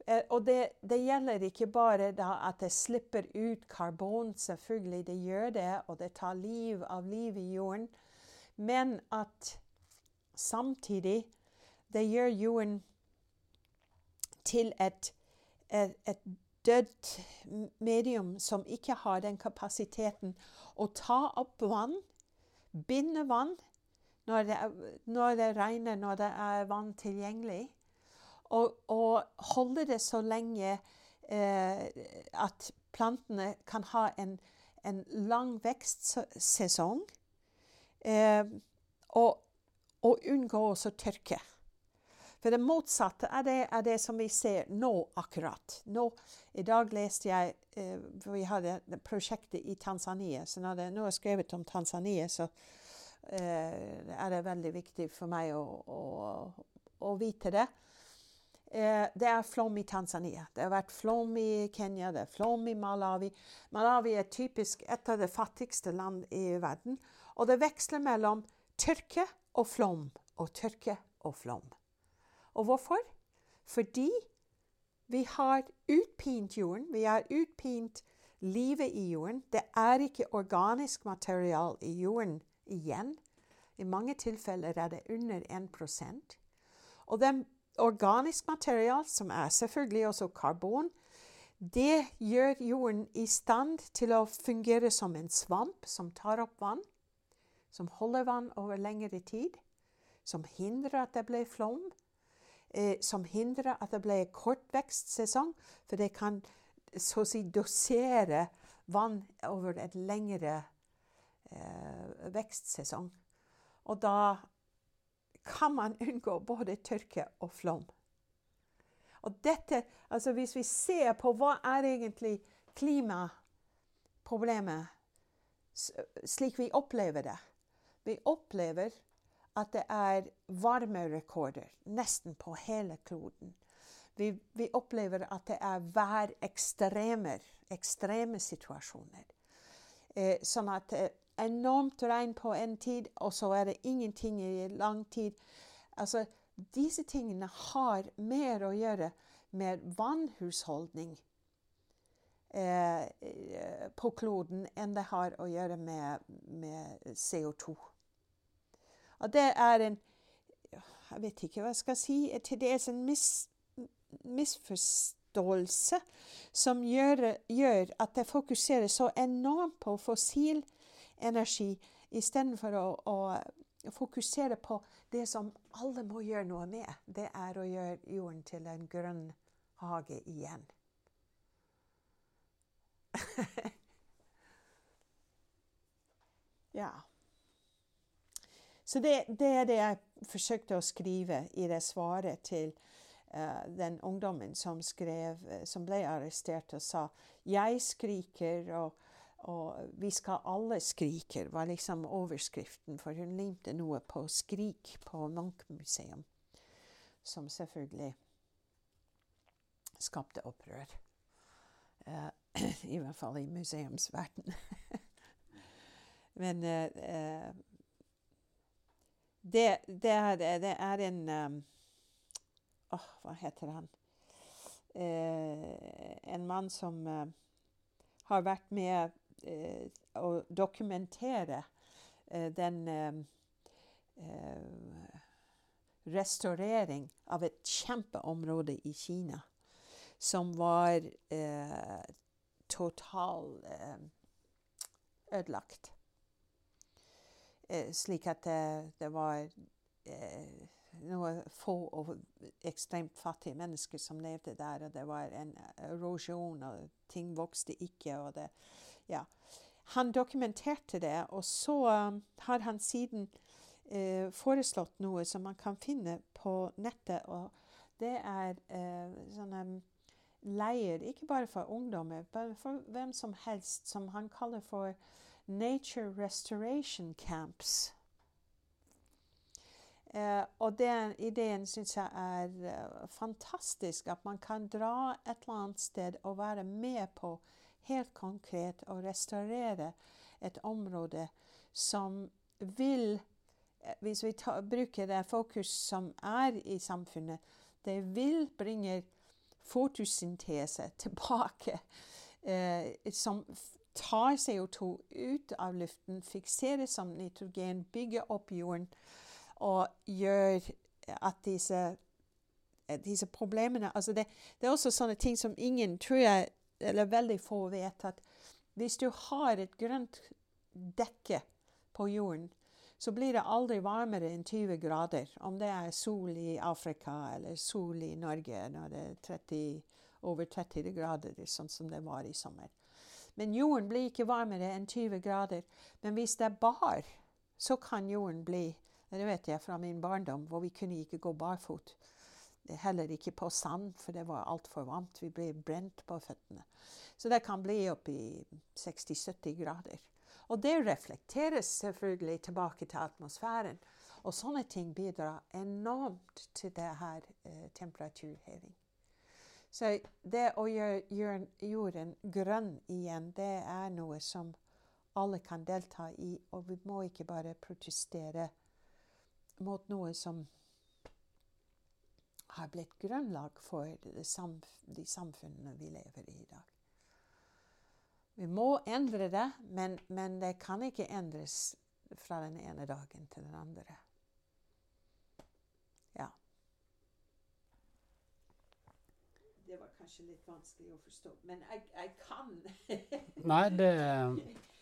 Eh, og det, det, gjelder ikke bare at det slipper ut karbon, selvfølgelig det gjør det, og det tar liv av liv i jorden, men at samtidig det gjør jorden til et, et, et dødt medium som ikke har den kapasiteten å ta opp vann, binde vann når det, når det regner, når det er vann tilgjengelig, og, og holde det så lenge eh, at plantene kan ha en, en lang vekstsesong. Eh, og, og, unngå også tørke. For det motsatte er det, er det, som vi ser nå akkurat. Nå, I dag leste jeg eh, Vi hadde prosjektet i Tanzania. Så når, det, når jeg skrevet om Tanzania, så eh, er det veldig viktig for meg å, å, å vite det. Eh, det er flom i Tanzania. Det har vært flom i Kenya, det er flom i Malawi. Malawi er typisk et av de fattigste land i verden. Og det veksler mellom tørke og flom og tørke og flom. Og hvorfor? Fordi vi har utpint jorden. Vi har utpint livet i jorden. Det er ikke organisk material i jorden igjen. I mange tilfeller er det under 1% Og det organisk material, som er selvfølgelig også karbon, det gjør jorden i stand til å fungere som en svamp som tar opp vann, som holder vann over lengre tid, som hindrer at det blir flom, eh, som hindrer at det blir kort vekstsesong, for det kan så å si dosere vann over et lengre eh, vekstsesong. Og da kan man unngå både tørke og flom. Og dette, altså Hvis vi ser på hva er egentlig klimaproblemet slik vi opplever det Vi opplever at det er varmerekorder nesten på hele kloden. Vi, vi opplever at det er værekstremer, ekstreme situasjoner. Eh, sånn at eh, enormt regn på en tid, og så er det ingenting i lang tid. Altså, disse tingene har mer å gjøre med vannhusholdning eh, på kloden enn det har å gjøre med, med CO2. Og det er en Jeg vet ikke hva jeg skal si. Til dels en mis, misforståelse som gjør, gjør, at det fokuserer så enormt på fossil energi istedenfor å, å fokusere på det som alle må gjøre noe med. Det er å gjøre jorden til en grønn hage igjen. <laughs> ja. Så det, det, er det jeg forsøkte å skrive i det svaret til uh, den ungdommen som, skrev, uh, som ble arrestert og sa 'Jeg skriker', og, og 'vi skal alle skriker', var liksom overskriften. For hun limte noe på 'Skrik' på Munch-museum, som selvfølgelig skapte opprør. Uh, <clears throat> I hvert fall i museumsverden. <laughs> Men det, det, er, det er, en um, oh, Hva heter han? Eh, en mann som uh, har vært med uh, å dokumentere uh, den restaurering av et kjempeområde i Kina som var totalt ødelagt. Eh, slik at det, det var eh, noen få og ekstremt fattige mennesker som levde der. Og det var en erosjon, og ting vokste ikke. og det, ja. Han dokumenterte det, og så um, har han siden eh, foreslått noe som man kan finne på nettet. og Det er eh, sånne leir, ikke bare for ungdommer, men for hvem som helst, som han kaller for Nature Restoration Camps. Eh, og den ideen syns jeg er uh, fantastisk. At man kan dra et eller annet sted og være med på helt konkret å restaurere et område som vil uh, Hvis vi ta, bruker det fokus som er i samfunnet, det vil bringe fotosyntese <laughs> tilbake. som tar CO2 ut av luften, fikserer som nitrogen, bygger opp jorden og gjør at disse, disse problemene altså det, det, er også sånne ting som ingen tror jeg, eller veldig få vet, at hvis du har et grønt dekke på jorden, så blir det aldri varmere enn 20 grader. Om det er sol i Afrika eller sol i Norge når det er over 30 grader, sånn som det var i sommer. Men jorden blir ikke varmere enn 20 grader. Men hvis det er bar, så kan jorden bli Det vet jeg fra min barndom, hvor vi kunne ikke gå barfot. Heller ikke på sand, for det var altfor varmt. Vi ble brent på føttene. Så det kan bli oppi 60-70 grader. Og det reflekteres selvfølgelig tilbake til atmosfæren. Og sånne ting bidrar enormt til det her eh, temperaturheving. Så det å gjøre, jorden grønn igjen, det er noe som alle kan delta i. Og vi må ikke bare protestere mot noe som har blitt grunnlag for de, samfunnene vi lever i i dag. Vi må endre det, men, men, det kan ikke endres fra den ene dagen til den andre. Ja. Det var kanskje litt vanskelig å forstå, men jeg, jeg kan. <laughs> Nei, det,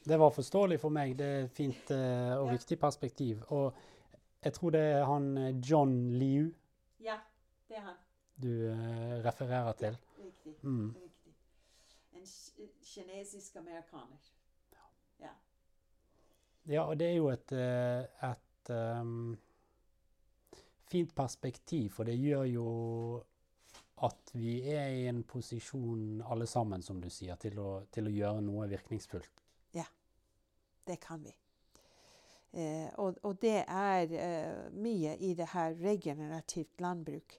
det, var forståelig for meg. Det er et fint uh, og ja. viktig perspektiv. Og jeg tror det er han eh, John Liu ja, det er han. du uh, refererer til. Ja, riktig. Mm. riktig. En kinesisk amerikaner. Ja. ja. Ja, og det er jo et, et um, fint perspektiv, for det gjør jo at vi er i en posisjon alle sammen, som du sier, til å, til å gjøre noe virkningsfullt. Ja, det kan vi. Eh, og, og, det er eh, mye i det her regenerativt landbruk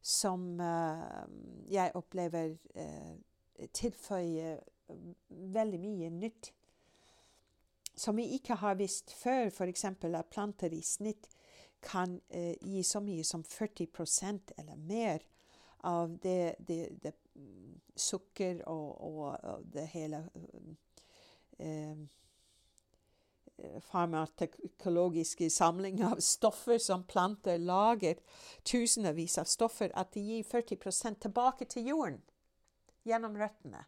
som eh, jeg opplever eh, tilføyer veldig mye nytt. Som vi ikke har visst før, f.eks. at planter i snitt kan eh, gi så mye som 40% eller mer av det, det, det sukker og, og, og, det hele eh, farmatekologiske samling av stoffer som planter lager, tusenvis av stoffer, at de gir 40% tilbake til jorden gjennom røttene.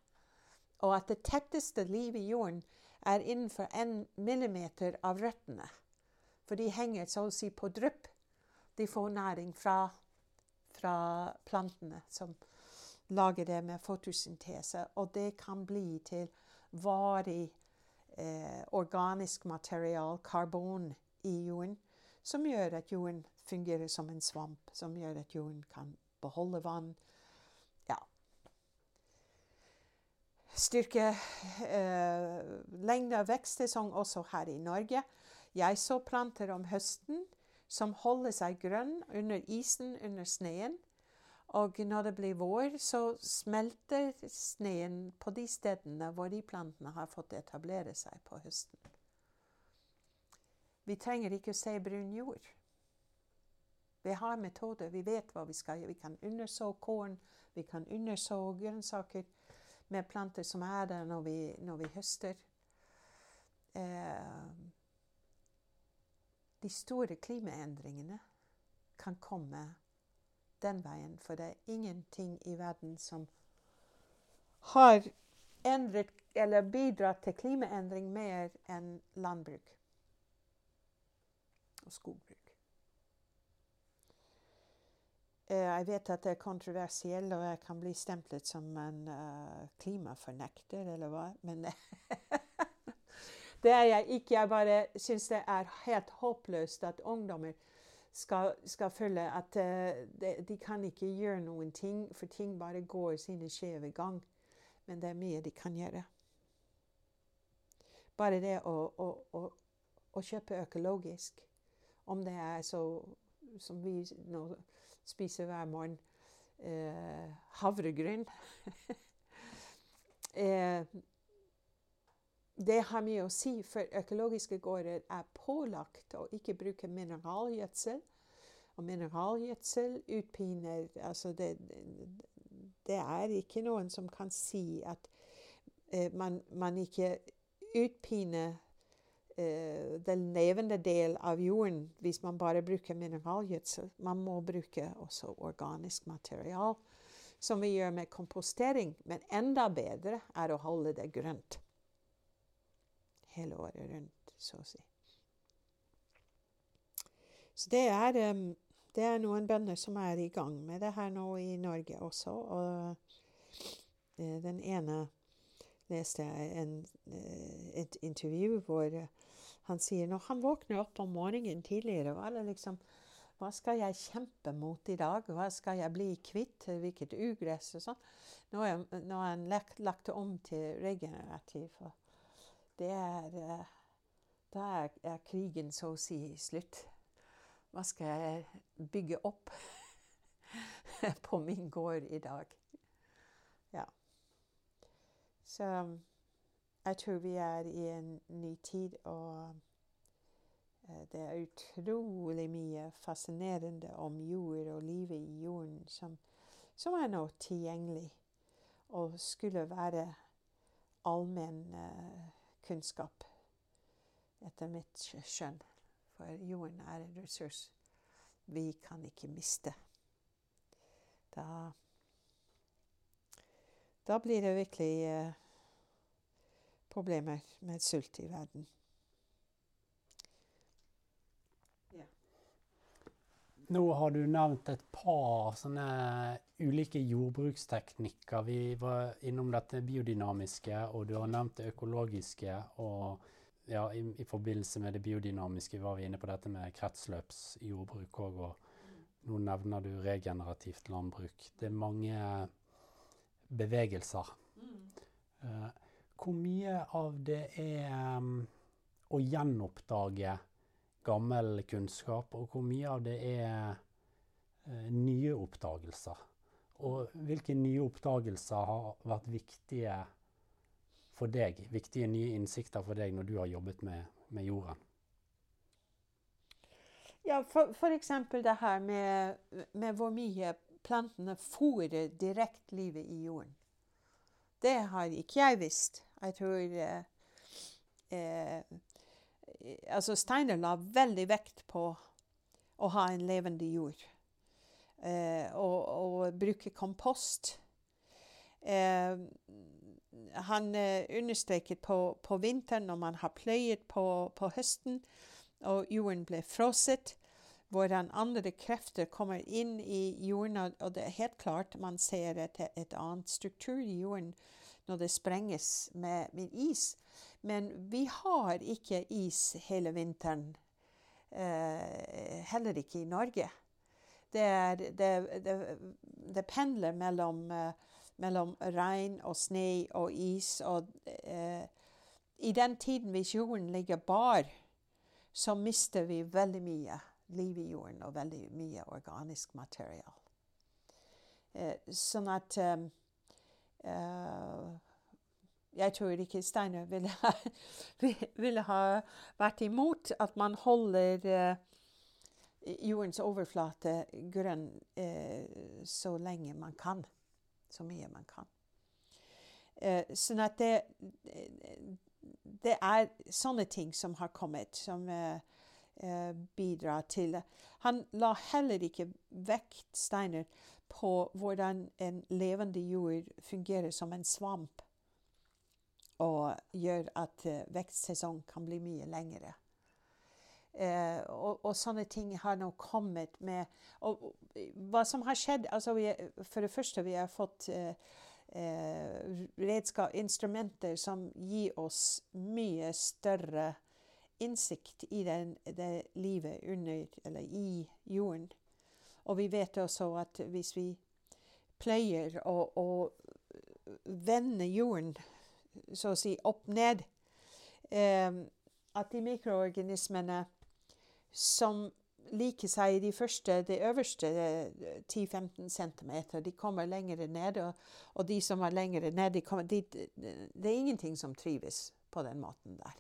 Og at det tetteste livet i jorden er innenfor en millimeter av røttene. For de henger så å si på drypp. De får næring fra fra plantene som lager det med fotosyntese. Og det kan bli til varig eh, organisk material, karbon, i jorden, som gjør at jorden fungerer som en svamp, som gjør at jorden kan beholde vann. Ja. Styrke eh, lengde av vekstsesong også her i Norge. Jeg så planter om høsten som holder seg grønn under isen, under sneen. Og når det blir vår, så smelter sneen på de stedene hvor de plantene har fått etablere seg på høsten. Vi trenger ikke å se brun jord. Vi har metoder, vi vet hva vi skal gjøre. Vi kan underså korn, vi kan underså grønnsaker med planter som er der når vi, når vi høster. Eh, de store klimaendringene kan komme den veien. For det er ingenting i verden som har endret eller bidratt til klimaendring mer enn landbruk og skogbruk. Eh, jeg vet at det er kontroversielt, og jeg kan bli stemplet som en uh, klimafornekter, eller hva. Men <laughs> Det er jeg ikke. Jeg bare syns det er helt håpløst at ungdommer skal, skal føle at uh, de, de, kan ikke gjøre noen ting, for ting bare går sine skjeve gang. Men det er mye de kan gjøre. Bare det å, å, å, å kjøpe økologisk, om det er så som vi nå spiser hver morgen, uh, havregryn uh, <laughs> det har mye å si, for økologiske gårder er pålagt å ikke bruke mineralgjødsel. Og mineralgjødsel utpiner Altså, det, det, er ikke noen som kan si at eh, man, man, ikke utpiner eh, den levende del av jorden hvis man bare bruker mineralgjødsel. Man må bruke også organisk material, som vi gjør med kompostering. Men enda bedre er å holde det grønt hele året rundt, så å si. Så det er, det er noen bønder som er i gang med det her nå i Norge også. Og Eh, den ene leste jeg en, eh, et intervju hvor han sier når han våkner opp om morgenen tidligere, var det liksom Hva skal jeg kjempe mot i dag? Hva skal jeg bli kvitt? Hvilket ugress og sånn? Nå har han lagt, lagt om til regenerativ. Og det er Da er, krigen så å si slutt. Hva skal jeg bygge opp <laughs> på min gård i dag? Ja. Så jeg tror vi er i en ny tid, og uh, det er utrolig mye fascinerende om jord og livet i jorden som, som er nå tilgjengelig og skulle være allmenn uh, kunnskap, etter mitt skjønn. For jorden er en ressurs vi kan ikke miste. Da, da blir det virkelig eh, problemer med sult i verden. Nå har du nevnt et par sånne ulike jordbruksteknikker. Vi var innom dette biodynamiske, og du har nevnt det økologiske. Og ja, i, i, forbindelse med det biodynamiske var vi inne på dette med kretsløpsjordbruk òg. Og nå nevner du regenerativt landbruk. Det er mange bevegelser. Mm. Uh, hvor mye av det er um, å gjenoppdage gammel kunnskap, og hvor mye av det er uh, nye oppdagelser? Og hvilke nye oppdagelser har vært viktige for deg, viktige nye innsikter for deg når du har jobbet med, med jorden? Ja, eksempel det her med, med hvor mye plantene fôrer direkte livet i jorden. Det har ikke jeg visst. Jeg tror eh, eh, Altså, Steiner la veldig vekt på å ha en levende jord. Eh, og, og, bruke kompost. Eh, han eh, understreket på, på, vinteren, når man har pløyet på, på høsten, og jorden ble frosset, hvordan andre krefter kommer inn i jorden. Og det er helt klart man ser et, et annet struktur i jorden når det sprenges med, med is. Men vi har ikke is hele vinteren. Eh, heller ikke i Norge. Det, er, det, det, det pendler mellom, eh, mellom regn og sne og is. Og eh, i den tiden hvis jorden ligger bar, så mister vi veldig mye liv i jorden og veldig mye organisk material. Uh, sånn at um, Uh, jeg tror ikke Steiner ville <laughs> ville ha, vært imot at man holder uh, jordens overflate grønn uh, så lenge man kan. Så mye man kan. sånn at det, det er sånne ting som har kommet, som bidrar til Han la heller ikke vekt, Steiner, på hvordan en levende jord fungerer som en svamp. Og gjør at vekstsesongen vekstsesong kan bli mye lengre. Eh, og, og, sånne ting har nå kommet med og, og, Hva som har skjedd altså vi, For det første, vi har fått eh, redskap, instrumenter som gir oss mye større innsikt i den, det livet under, eller i jorden. Og vi vet også at hvis vi pleier å, å vende jorden, så å si opp ned eh, At de mikroorganismene som liker seg i de første, de øverste 10-15 cm, de kommer lenger ned. Og, og, de som er lenger ned, de kommer, de, det er ingenting som trives på den måten der.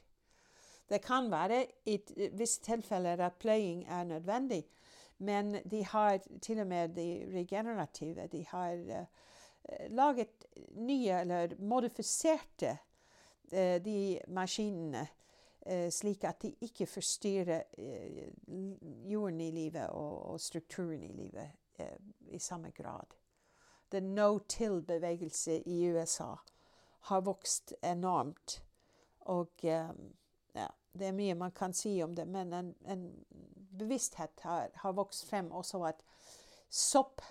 Det kan være i visse tilfeller at pløying er nødvendig, men de har til og med de regenerative De har uh, laget nye, eller modifiserte, uh, de maskinene uh, slik at de ikke forstyrrer jorden i livet og, strukturen i livet i samme grad. The no-till-bevegelse i USA har vokst enormt. Og ja, det er mye man kan si om det, men en, en bevissthet har, har, vokst frem også at sopp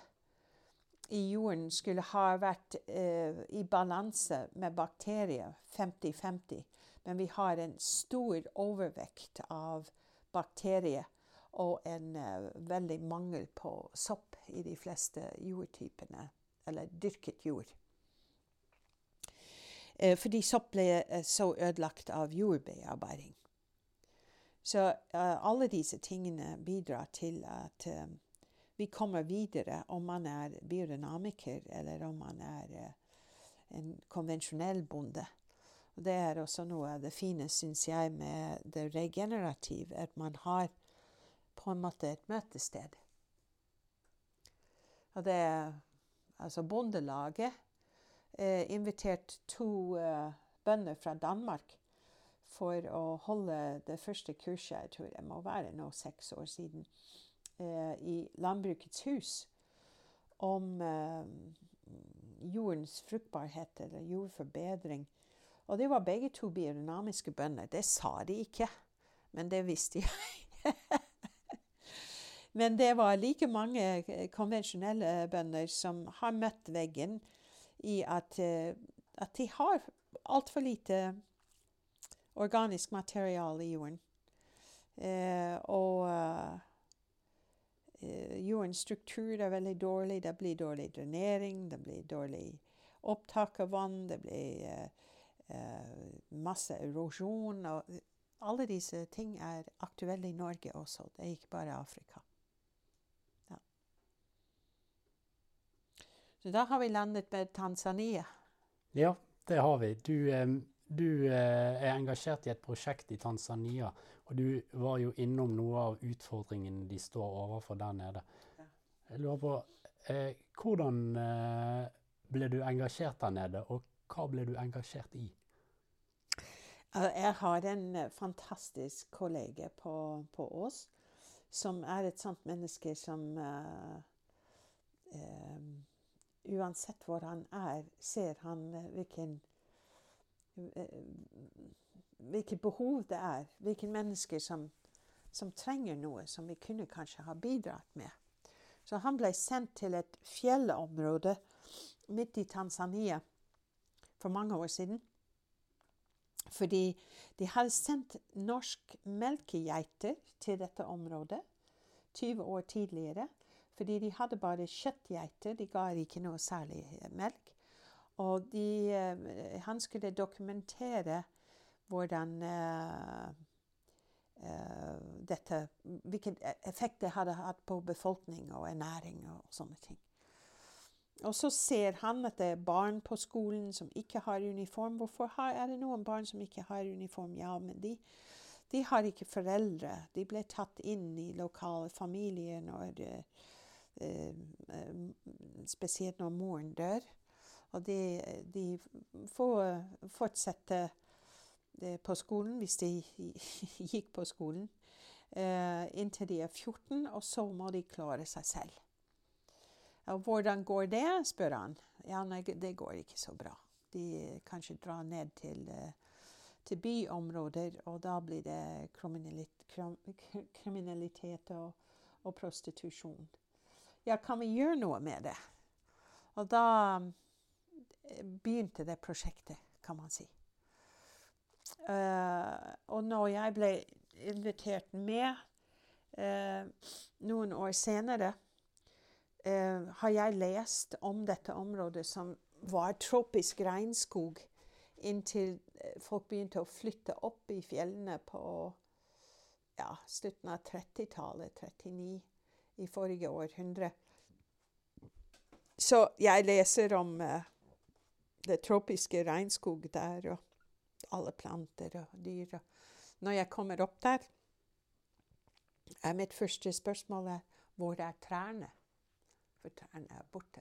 i jorden skulle ha vært eh, i balanse med bakterier 50-50. Men vi har en stor overvekt av bakterier og en eh, veldig mangel på sopp i de fleste jordtypene, eller dyrket jord. Eh, fordi sopp ble uh, så ødelagt av jordbearbeiding. Så alle disse tingene bidrar til at vi kommer videre om man er biodynamiker eller om man er en konvensjonell bonde. Og det er også noe av det fine, syns jeg, med det regenerative, at man har på en måte et møtested. Og det er altså Bondelaget eh, invitert to eh, bønder fra Danmark for å holde det første kurset, jeg tror det må være nå seks år siden, eh, i Landbrukets hus om eh, jordens fruktbarhet eller jordforbedring og det var begge to biodynamiske bønder. Det sa de ikke, men det visste jeg. <laughs> men det var like mange eh, konvensjonelle bønder som har møtt veggen i at, eh, at de har altfor lite organisk materiale i jorden. Eh, og uh, jordens struktur er veldig dårlig. Det blir dårlig drenering, det blir dårlig opptak av vann. det blir... Uh, Eh, masse erosjon. og Alle disse ting er aktuelle i Norge også. Det er ikke bare Afrika. Ja. Så da har vi landet med Tanzania. Ja, det har vi. Du, du eh, er engasjert i et prosjekt i Tanzania. Og du var jo innom noe av utfordringene de står overfor der nede. Jeg lurer på, eh, Hvordan eh, ble du engasjert der nede, og hva ble du engasjert i? Jeg har en eh, fantastisk kollega på, på Ås som er et sånt menneske som uh, uh, Uansett hvor han er, ser han hvilken hvilke behov det er. Hvilke mennesker som, som, trenger noe som vi kunne kanskje ha bidratt med. Så han ble sendt til et fjellområde midt i Tanzania for mange år siden. Fordi de hadde sendt norsk melkegeiter til dette området 20 år tidligere. Fordi de hadde bare kjøttgeiter, de ga ikke noe særlig melk. Og de, uh, han skulle dokumentere hvordan uh, uh, dette Hvilken effekt det hadde hatt på befolkning og ernæring og sånne ting. Og så ser han at det er barn på skolen som ikke har uniform. Hvorfor er det noen barn som ikke har uniform? Ja, men de, de har ikke foreldre. De ble tatt inn i lokale familier når uh, Spesielt når moren dør. Og de, de får fortsette på skolen, hvis de <laughs> gikk på skolen, uh, inntil de er 14, og så må de klare seg selv. Hvordan går det, spør han. Ja, nei, det går ikke så bra. De kanskje drar ned til, eh, til byområder, og da blir det kriminalitet og, og, prostitusjon. Ja, kan vi gjøre noe med det? Og da begynte det prosjektet, kan man si. Uh, og når jeg ble invitert med uh, noen år senere eh, har jeg lest om dette området som var tropisk regnskog inntil eh, folk begynte å flytte opp i fjellene på ja, slutten av 30-tallet, 39, i forrige århundre. Så jeg leser om uh, det tropiske regnskog der, og alle planter og dyr. Når jeg kommer opp der, er mitt første spørsmål er, hvor er trærne? for trærne er borte.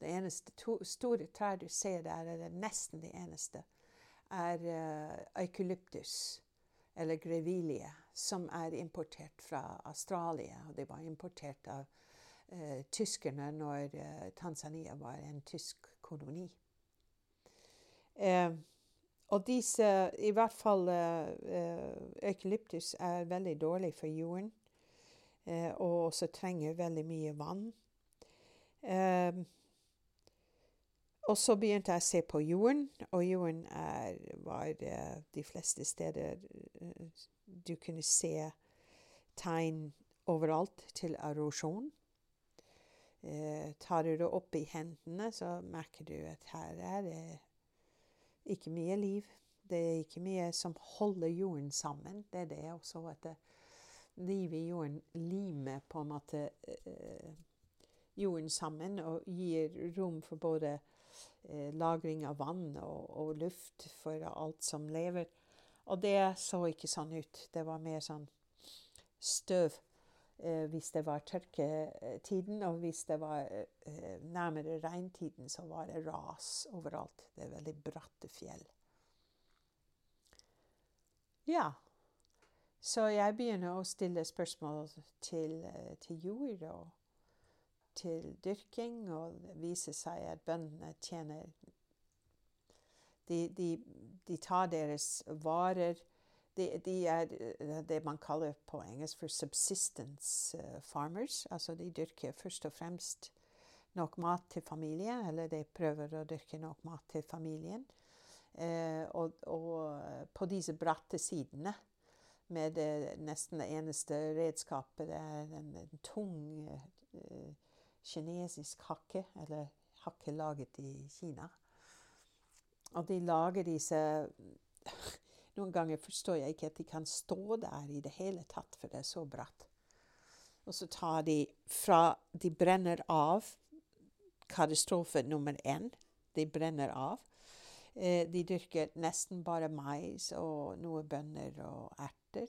Det eneste to, store trær du ser der, eller nesten det eneste, er uh, eukalyptus, eller grevilie, som er importert fra Australia. Og det var importert av uh, tyskerne når uh, Tanzania var en tysk koloni. Og disse, i hvert fall eukalyptus, er veldig dårlig for jorden. og også trenger veldig mye vann. Og så begynte jeg å se på jorden, og jorden er, var de fleste steder Du kunne se tegn overalt til erosjon. Uh, tar du det opp i hendene, så merker du at her er det ikke mye liv. Det er ikke mye som holder jorden sammen. Det er det også at livet i jorden limer på en måte jorden sammen og gir rom for både eh, lagring av vann og, og, luft for alt som lever. Og det så ikke sånn ut. Det var mer sånn støv eh, hvis det var tørketiden. Og hvis det var eh, nærmere regntiden, så var det ras overalt. Det er veldig bratte fjell. Ja. Så jeg begynner å stille spørsmål til, eh, til jord. og til dyrking, og det viser seg at bøndene tjener de, de, de, tar deres varer de, de, er det man kaller på engelsk for 'subsistence eh, farmers'. Altså de dyrker først og fremst nok mat til familien, eller de prøver å dyrke nok mat til familien. Eh, og, og, på disse bratte sidene med det nesten det eneste redskapet, det er en, en tung eh, kinesisk hakke, eller hakke laget i Kina. Og de lager disse Noen ganger forstår jeg ikke at de kan stå der i det hele tatt, for det er så bratt. Og så tar de fra De brenner av katastrofe nummer én. De brenner av. Eh, de dyrker nesten bare mais og noe bønner og erter,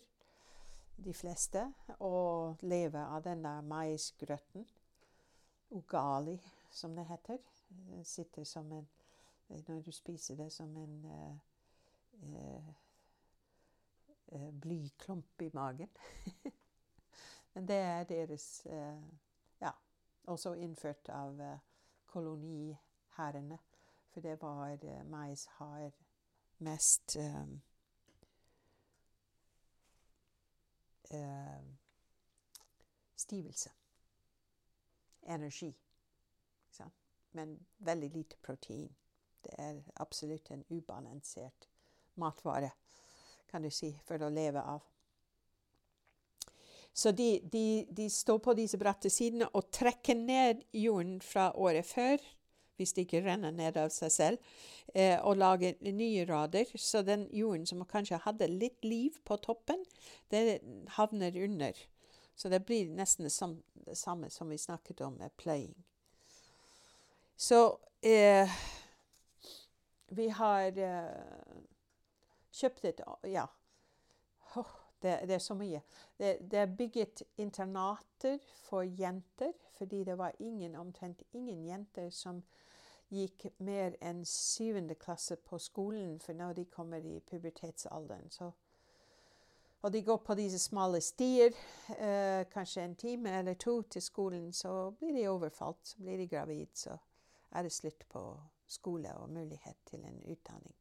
de fleste, og lever av denne maisgrøten ugali, som det heter. Den sitter som en Når du spiser det som en eh, uh, blyklump i magen. <laughs> Men det er deres uh, Ja, også innført av kolonihærene. For det var mais har mest um, stivelse energi. Men veldig lite protein. Det er absolutt en ubalansert matvare, kan du si, for å leve av. Så de, de, de står på disse bratte sidene og trekker ned jorden fra året før, hvis det ikke renner ned av seg selv, eh, og lager nye rader. Så den jorden som kanskje hadde litt liv på toppen, det havner under. Så det blir nesten det samme, det samme som vi snakket om med pløying. Så eh, vi har eh, kjøpt et Ja. Oh, det, det, er så mye. Det, er bygget internater for jenter, fordi det var ingen, omtrent ingen jenter som gikk mer enn syvende klasse på skolen, for når de kommer i pubertetsalderen, så og de går på disse smale stier, eh, kanskje en time eller to til skolen. Så blir de overfalt, så blir de gravid, så er det slutt på skole og mulighet til en utdanning.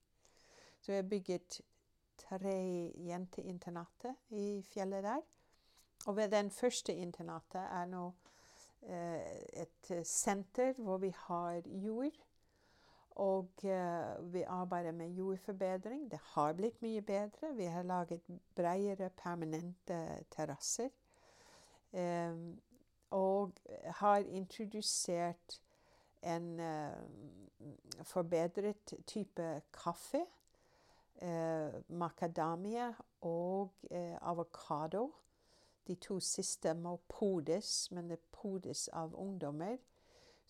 Så vi har bygget tre jenteinternater i fjellet der. Og ved den første internatet er nå eh, et senter hvor vi har jord og eh, vi arbeider med jordforbedring. Det har blitt mye bedre. Vi har laget bredere, permanente terrasser. Eh, og har introdusert en uh, forbedret type kaffe. Uh, macadamia og avokado. De to siste må podes, men det podes av ungdommer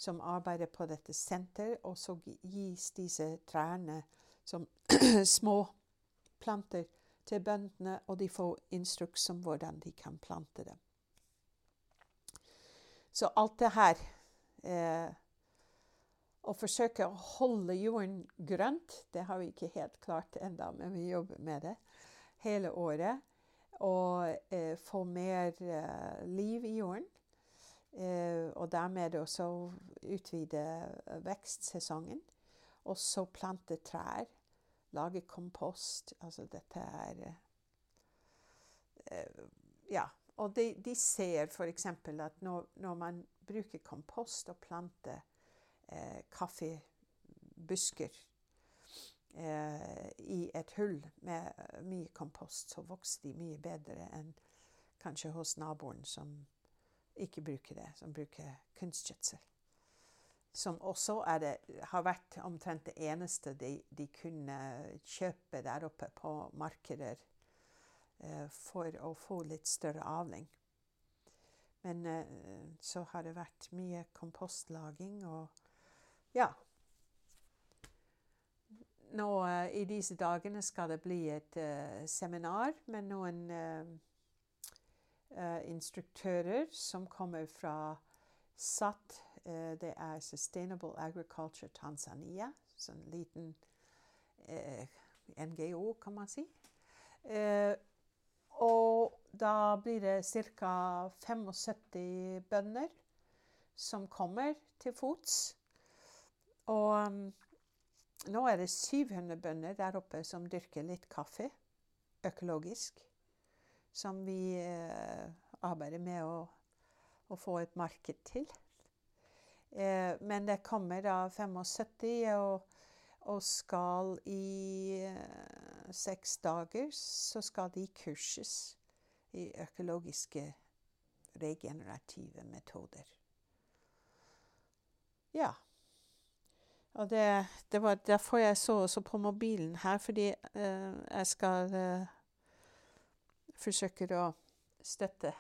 som arbeider på dette senteret, og så gis disse trærne som <clears throat> små planter til bøndene, og de får instruks om hvordan de kan plante dem. Så alt det her eh, Å forsøke å holde jorden grønt, det har vi ikke helt klart ennå, men vi jobber med det hele året. Og eh, få mer eh, liv i jorden. Eh, og dermed også utvide vekstsesongen. Og så plante trær. Lage kompost. Altså dette er eh, Ja. Og de, de ser f.eks. at når, når, man bruker kompost og plante eh, kaffebusker eh, i et hull med mye kompost, så vokser de mye bedre enn kanskje hos naboen som ikke bruker det, som bruker kunstgjødsel. Som også det, har vært omtrent det eneste de, de, kunne kjøpe der oppe på markeder eh, for å få litt større avling. Men eh, så har det vært mye kompostlaging og ja. Nå uh, i disse dagene skal det bli et uh, seminar med noen uh, instruktører som kommer fra SAT. Det er Sustainable Agriculture Tanzania. Sånn liten NGO, kan man si. og da blir det ca. 75 bønder som kommer til fots. Og um, nå er det 700 bønder der oppe som dyrker litt kaffe økologisk som vi eh, arbeider med å, å, få et marked til. Eh, men det kommer da 75, og, og skal i eh, seks dager så skal de kurses i økologiske regenerative metoder. Ja. Og det, det var derfor jeg så også på mobilen her, fordi eh, jeg skal eh, forsøke å støtte,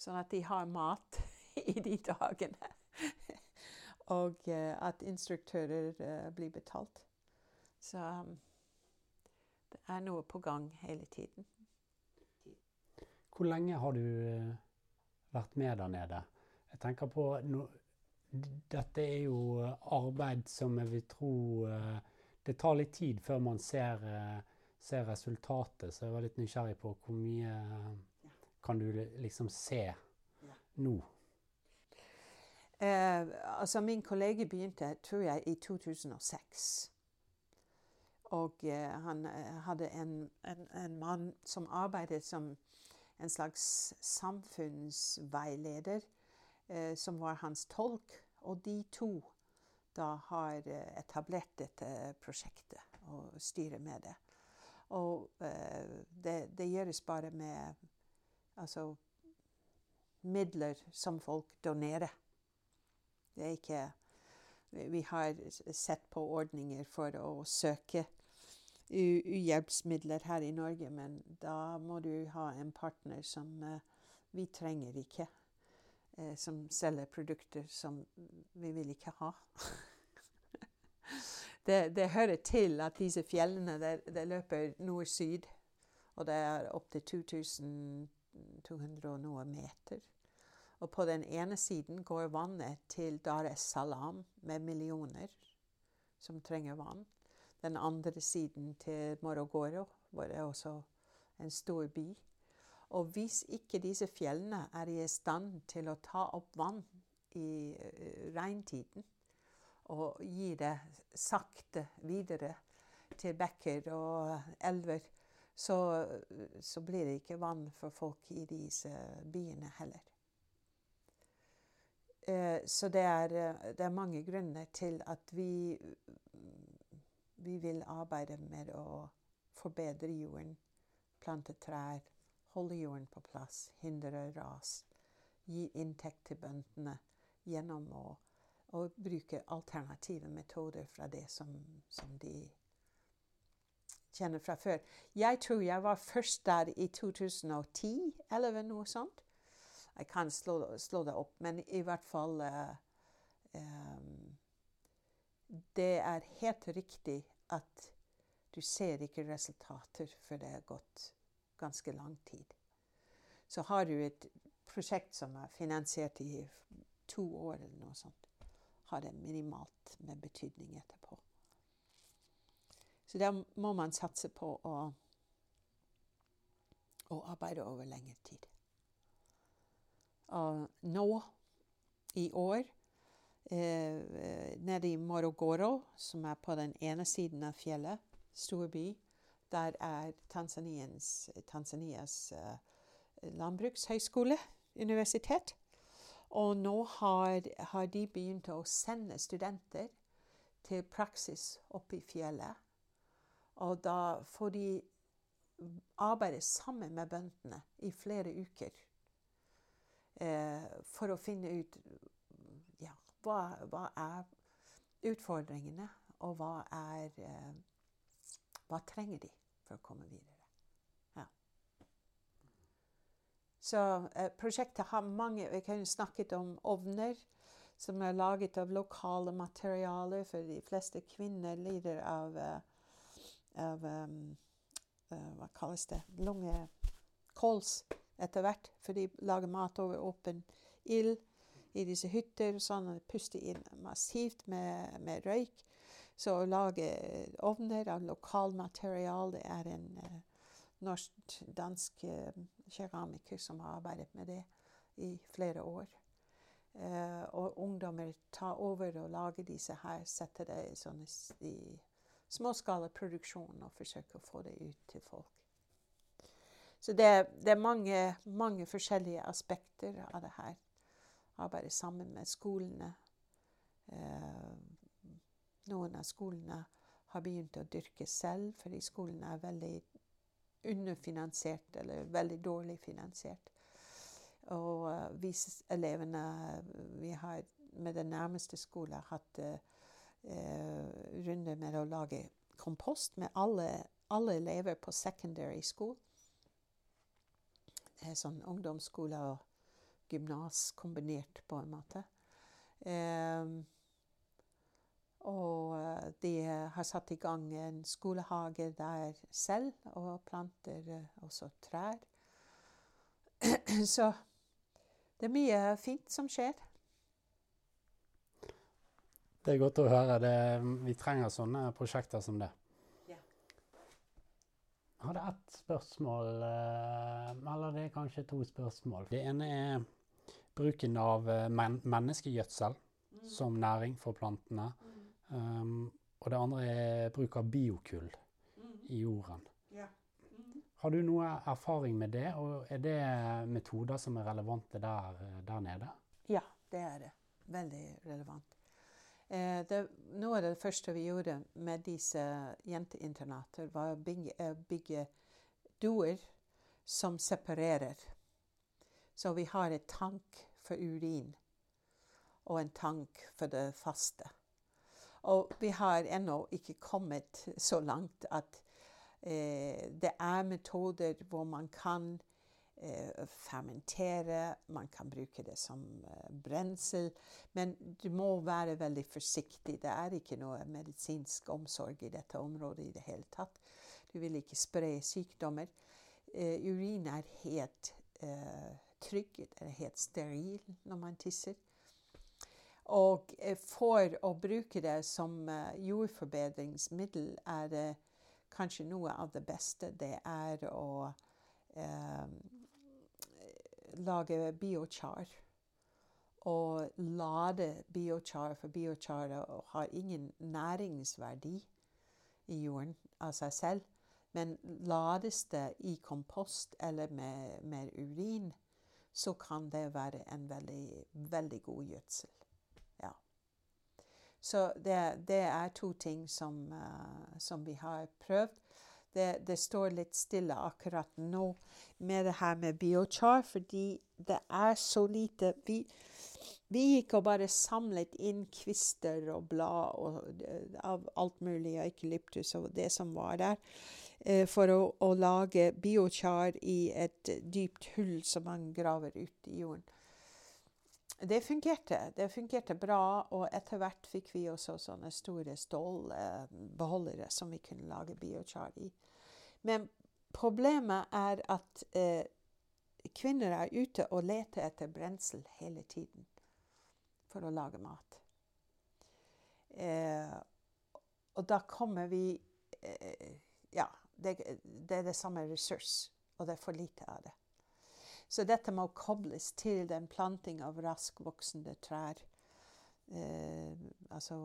sånn at de har mat <laughs> i de dagene. <laughs> Og uh, at instruktører uh, blir betalt. Så um, det er noe på gang hele tiden. Hvor lenge har du uh, vært med der nede? Jeg tenker på no, Dette er jo arbeid som jeg vil tro Det tar litt tid før man ser ser resultatet. Så jeg var litt nysgjerrig på hvor mye kan du liksom se nå? Eh, altså min kollega begynte, tror jeg, i 2006. Og eh, han eh, hadde en, en, en, mann som arbeidet som en slags samfunnsveileder, eh, som var hans tolk. Og de to da har eh, etablert dette prosjektet og styrer med det. Og uh, det, det, gjøres bare med altså, midler som folk donerer. Det er ikke Vi har sett på ordninger for å søke uhjelpsmidler her i Norge, men da må du ha en partner som vi trenger ikke. Uh, som selger produkter som vi vil ikke ha. <laughs> det, det, hører til at disse fjellene det, det løper nord-syd. Og det er opptil 2200 og noe meter. Og på den ene siden går vannet til Dar es Salaam med millioner som trenger vann. Den andre siden til Morogoro, hvor det er også en stor by. Og hvis ikke disse fjellene er i stand til å ta opp vann i uh, regntiden, og gi det sakte videre til bekker og elver, så, så, blir det ikke vann for folk i disse byene heller. Eh, så det er, det er, mange grunner til at vi, vi vil arbeide med å forbedre jorden, plante trær, holde jorden på plass, hindre ras, gi inntekt til bøndene gjennom å å bruke alternative metoder fra det som, som, de kjenner fra før. Jeg tror jeg var først der i 2010 eller noe sånt. Jeg kan slå, slå det opp, men i hvert fall uh, um, Det er helt riktig at du ser ikke resultater før det er gått ganske lang tid. Så har du et prosjekt som er finansiert i to år eller noe sånt har det minimalt med betydning etterpå. Så da må man satse på å, å arbeide over lengre tid. Og nå, i år, eh, nede i Morogoro, som er på den ene siden av fjellet, storby, der er Tanzanias uh, landbrukshøyskole, universitet. Og nå har, har, de begynt å sende studenter til praksis oppe i fjellet. Og da får de arbeide sammen med bøndene i flere uker. Eh, for å finne ut ja, hva, hva er utfordringene, og hva er eh, Hva trenger de for å komme videre? Ja. Så eh, prosjektet har mange Vi kunne snakket om ovner som er laget av lokale materialer, for de fleste kvinner lider av, uh, av um, uh, Hva kalles det? Lungekols etter hvert. For de lager mat over åpen ild i disse hytter. sånn at de Puster inn massivt med, med, røyk. Så å lage ovner av lokalmaterial, det er en uh, norsk-dansk keramiker som har arbeidet med det i flere år. Og ungdommer tar over og lager disse her, setter det i, sånne, i småskalaproduksjon og forsøker å få det ut til folk. Så det, det er mange, mange, forskjellige aspekter av det her. Arbeide sammen med skolene. Uh, noen av skolene har begynt å dyrke selv, fordi skolene er veldig underfinansiert eller veldig dårlig finansiert. Og uh, vi elevene vi har med den nærmeste skolen hatt uh, runder med å lage kompost med alle, alle elever på secondary school. Det er sånn ungdomsskole og gymnas kombinert, på en måte. Um, og de har satt i gang en skolehage der selv, og planter også trær. <clears throat> Så det er mye fint som skjer. Det er godt å høre. Det, vi trenger sånne prosjekter som det. Ja. Jeg hadde ett spørsmål, eh, eller det er kanskje to spørsmål. Det ene er bruken av eh, men menneskegjødsel mm. som næring for plantene. Mm. Um, og det andre er bruk av biokull mm. i jorden. Har du noe erfaring med det, og er det metoder som er relevante der, der nede? Ja, det er det. Veldig relevant. Eh, det, noe av det første vi gjorde med disse jenteinternater, var å bygge, uh, bygge doer som separerer. Så vi har et tank for urin og en tank for det faste. Og vi har ennå ikke kommet så langt at Eh, det er metoder hvor man kan eh, fermentere, man kan bruke det som eh, brensel. Men du må være veldig forsiktig. Det er ikke noe medisinsk omsorg i dette området i det hele tatt. Du vil ikke spre sykdommer. urin er helt trygg, det er helt steril når man tisser. Og for å bruke det som jordforbedringsmiddel er det kanskje noe av det beste, det er å eh, lage biochar. Og lade biochar, for biochar har ingen næringsverdi i jorden av seg selv. Men lades det i kompost eller med, med urin, så kan det være en veldig, veldig god gjødsel. Så det, det, er to ting som, uh, som vi har prøvd. Det, det, står litt stille akkurat nå med det her med biochar, fordi det er så lite Vi, vi gikk og bare samlet inn kvister og blad og, uh, av alt mulig, eukalyptus og det som var der, uh, for å, å, lage biochar i et dypt hull som man graver ut i jorden. Det fungerte. Det fungerte bra, og etter hvert fikk vi også sånne store stålbeholdere eh, som vi kunne lage biochar i. Men problemet er at eh, kvinner er ute og leter etter brensel hele tiden for å lage mat. Eh, og da kommer vi eh, Ja, det, det er det samme ressurs, og det er for lite av det. Så dette må kobles til den planting av raskvoksende trær. Eh, altså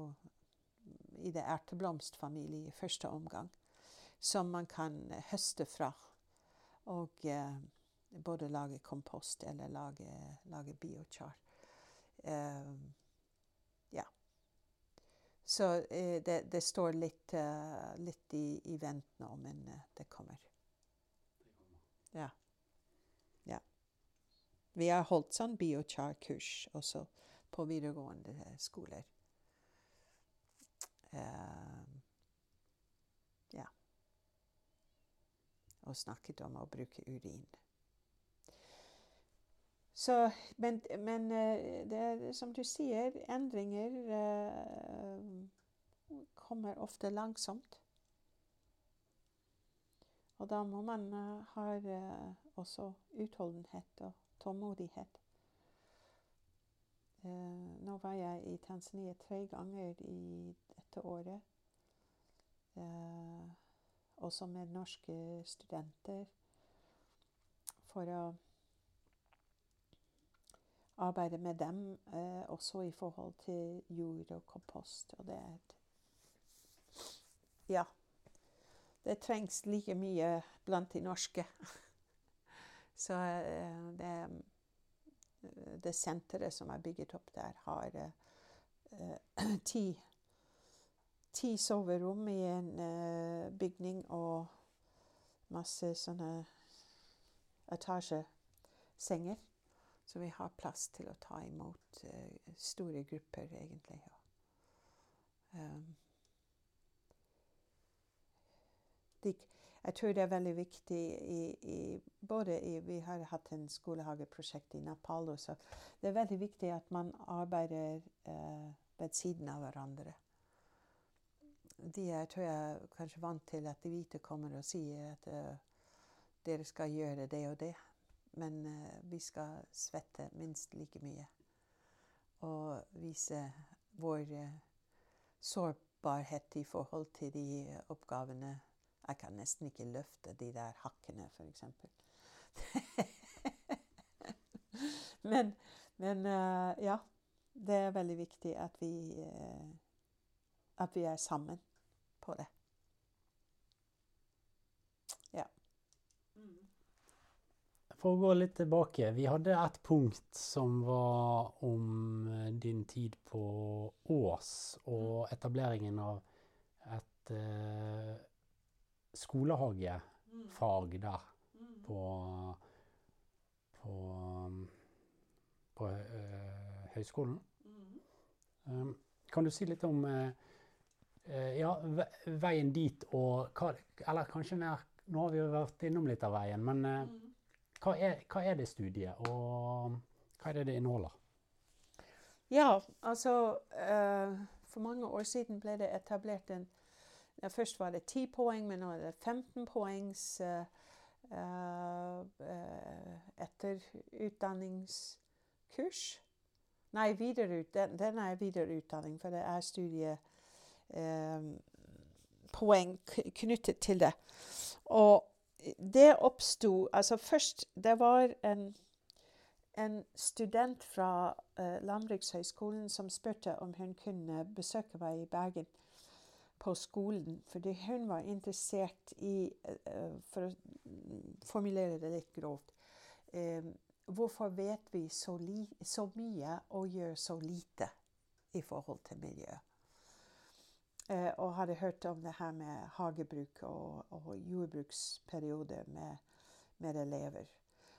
i det erteblomstfamilie i første omgang. Som man kan høste fra. Og eh, både lage kompost eller lage, lage biochar. eh, Ja. Så eh, det, det, står litt, uh, litt i, i, vent nå, men uh, det kommer. Ja. Vi har holdt sånn biochar-kurs også på videregående skoler. Uh, ja. Og snakket om å bruke urin. Så, men, men eh, det er som du sier, endringer uh, kommer ofte langsomt. Og da må man uh, ha også utholdenhet og tålmodighet. nå var jeg i Tanzania tre ganger i dette året. også med norske studenter. For å arbeide med dem eh, også i forhold til jord og kompost. Og det er Ja. Det trengs like mye blant de norske. <laughs> Så eh, det, det senteret som er bygget opp der, har eh, <clears throat> ti, ti soverom i en eh, bygning og masse sånne etasjesenger. Så vi har plass til å ta imot eh, store grupper, egentlig. Um, jeg tror det er veldig viktig i, i, både i, Vi har hatt en skolehageprosjekt i Napalo, så Det er veldig viktig at man arbeider eh, ved siden av hverandre. De er tror jeg, kanskje vant til at de hvite kommer og sier at uh, dere skal gjøre det og det. Men uh, vi skal svette minst like mye. Og vise vår uh, sårbarhet i forhold til de oppgavene. Jeg kan nesten ikke løfte de der hakkene, f.eks. <laughs> men men uh, ja. Det er veldig viktig at vi, at vi er sammen på det. For å gå litt tilbake. Vi hadde et punkt som var om eh, din tid på Ås og mm. etableringen av et skolehagefag der mm. på, på, på uh, høyskolen. Um, kan du si litt om uh, ja, veien dit og hva Eller kanskje mer Nå har vi jo vært innom litt av veien, men hva er, hva er, det studiet, og hva er det det inneholder? Ja, altså uh, For mange år siden ble det etablert en Først var det 10 poeng, men nå er det 15 poengs uh, uh, etterutdanningskurs. Nei, den, den, er videreutdanning, for det er studiepoeng knyttet til det. Og det oppsto Altså først Det var en, en student fra uh, Landbrukshøgskolen som spurte om hun kunne besøke meg i Bergen på skolen. Fordi hun var interessert i, uh, for å formulere det litt grovt uh, Hvorfor vet vi så, så mye og gjør så lite i forhold til miljøet? Eh, og hadde hørt om det her med hagebruk og, og jordbruksperiode med, med, elever.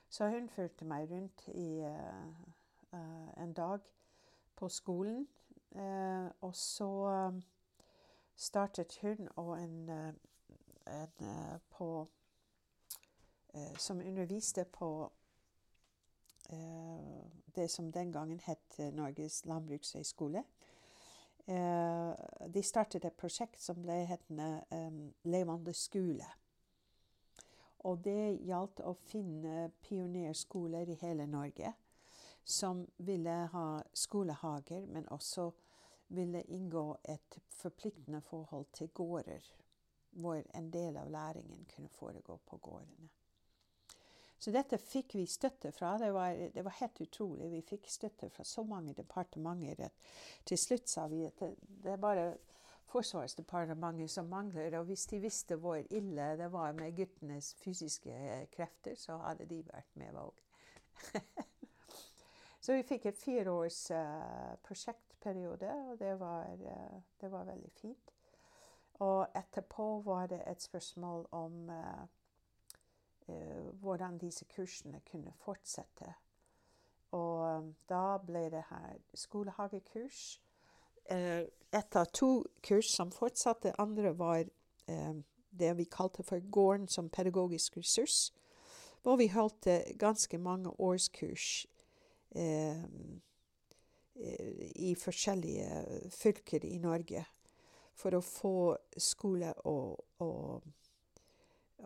Så hun fulgte meg rundt i uh, en dag på skolen. Uh, og så startet hun og en, en på Som underviste på det som den gangen het Norges landbrukshøgskole. Eh, de startet et prosjekt som ble hetende Levende skole. Og det gjaldt å finne pionerskoler i hele Norge som ville ha skolehager, men også ville inngå et forpliktende forhold til gårder, hvor en del av læringen kunne foregå på gårdene. Så dette fikk vi støtte fra. Det var, det var, helt utrolig. Vi fikk støtte fra så mange departementer at til slutt sa vi at det, det er bare Forsvarsdepartementet som mangler. Og hvis de visste hvor ille det var med guttenes fysiske krefter, så hadde de vært med òg. <laughs> Så vi fikk et fireårs uh, prosjektperiode, og det var, uh, det var, veldig fint. Og etterpå var det et spørsmål om uh, hvordan disse kursene kunne fortsette. Og da ble det her skolehagekurs. Ett av to kurs som fortsatte. Andre var det vi kalte for Gården som pedagogisk ressurs. Hvor vi holdt ganske mange årskurs eh, i forskjellige fylker i Norge for å få skole og, og,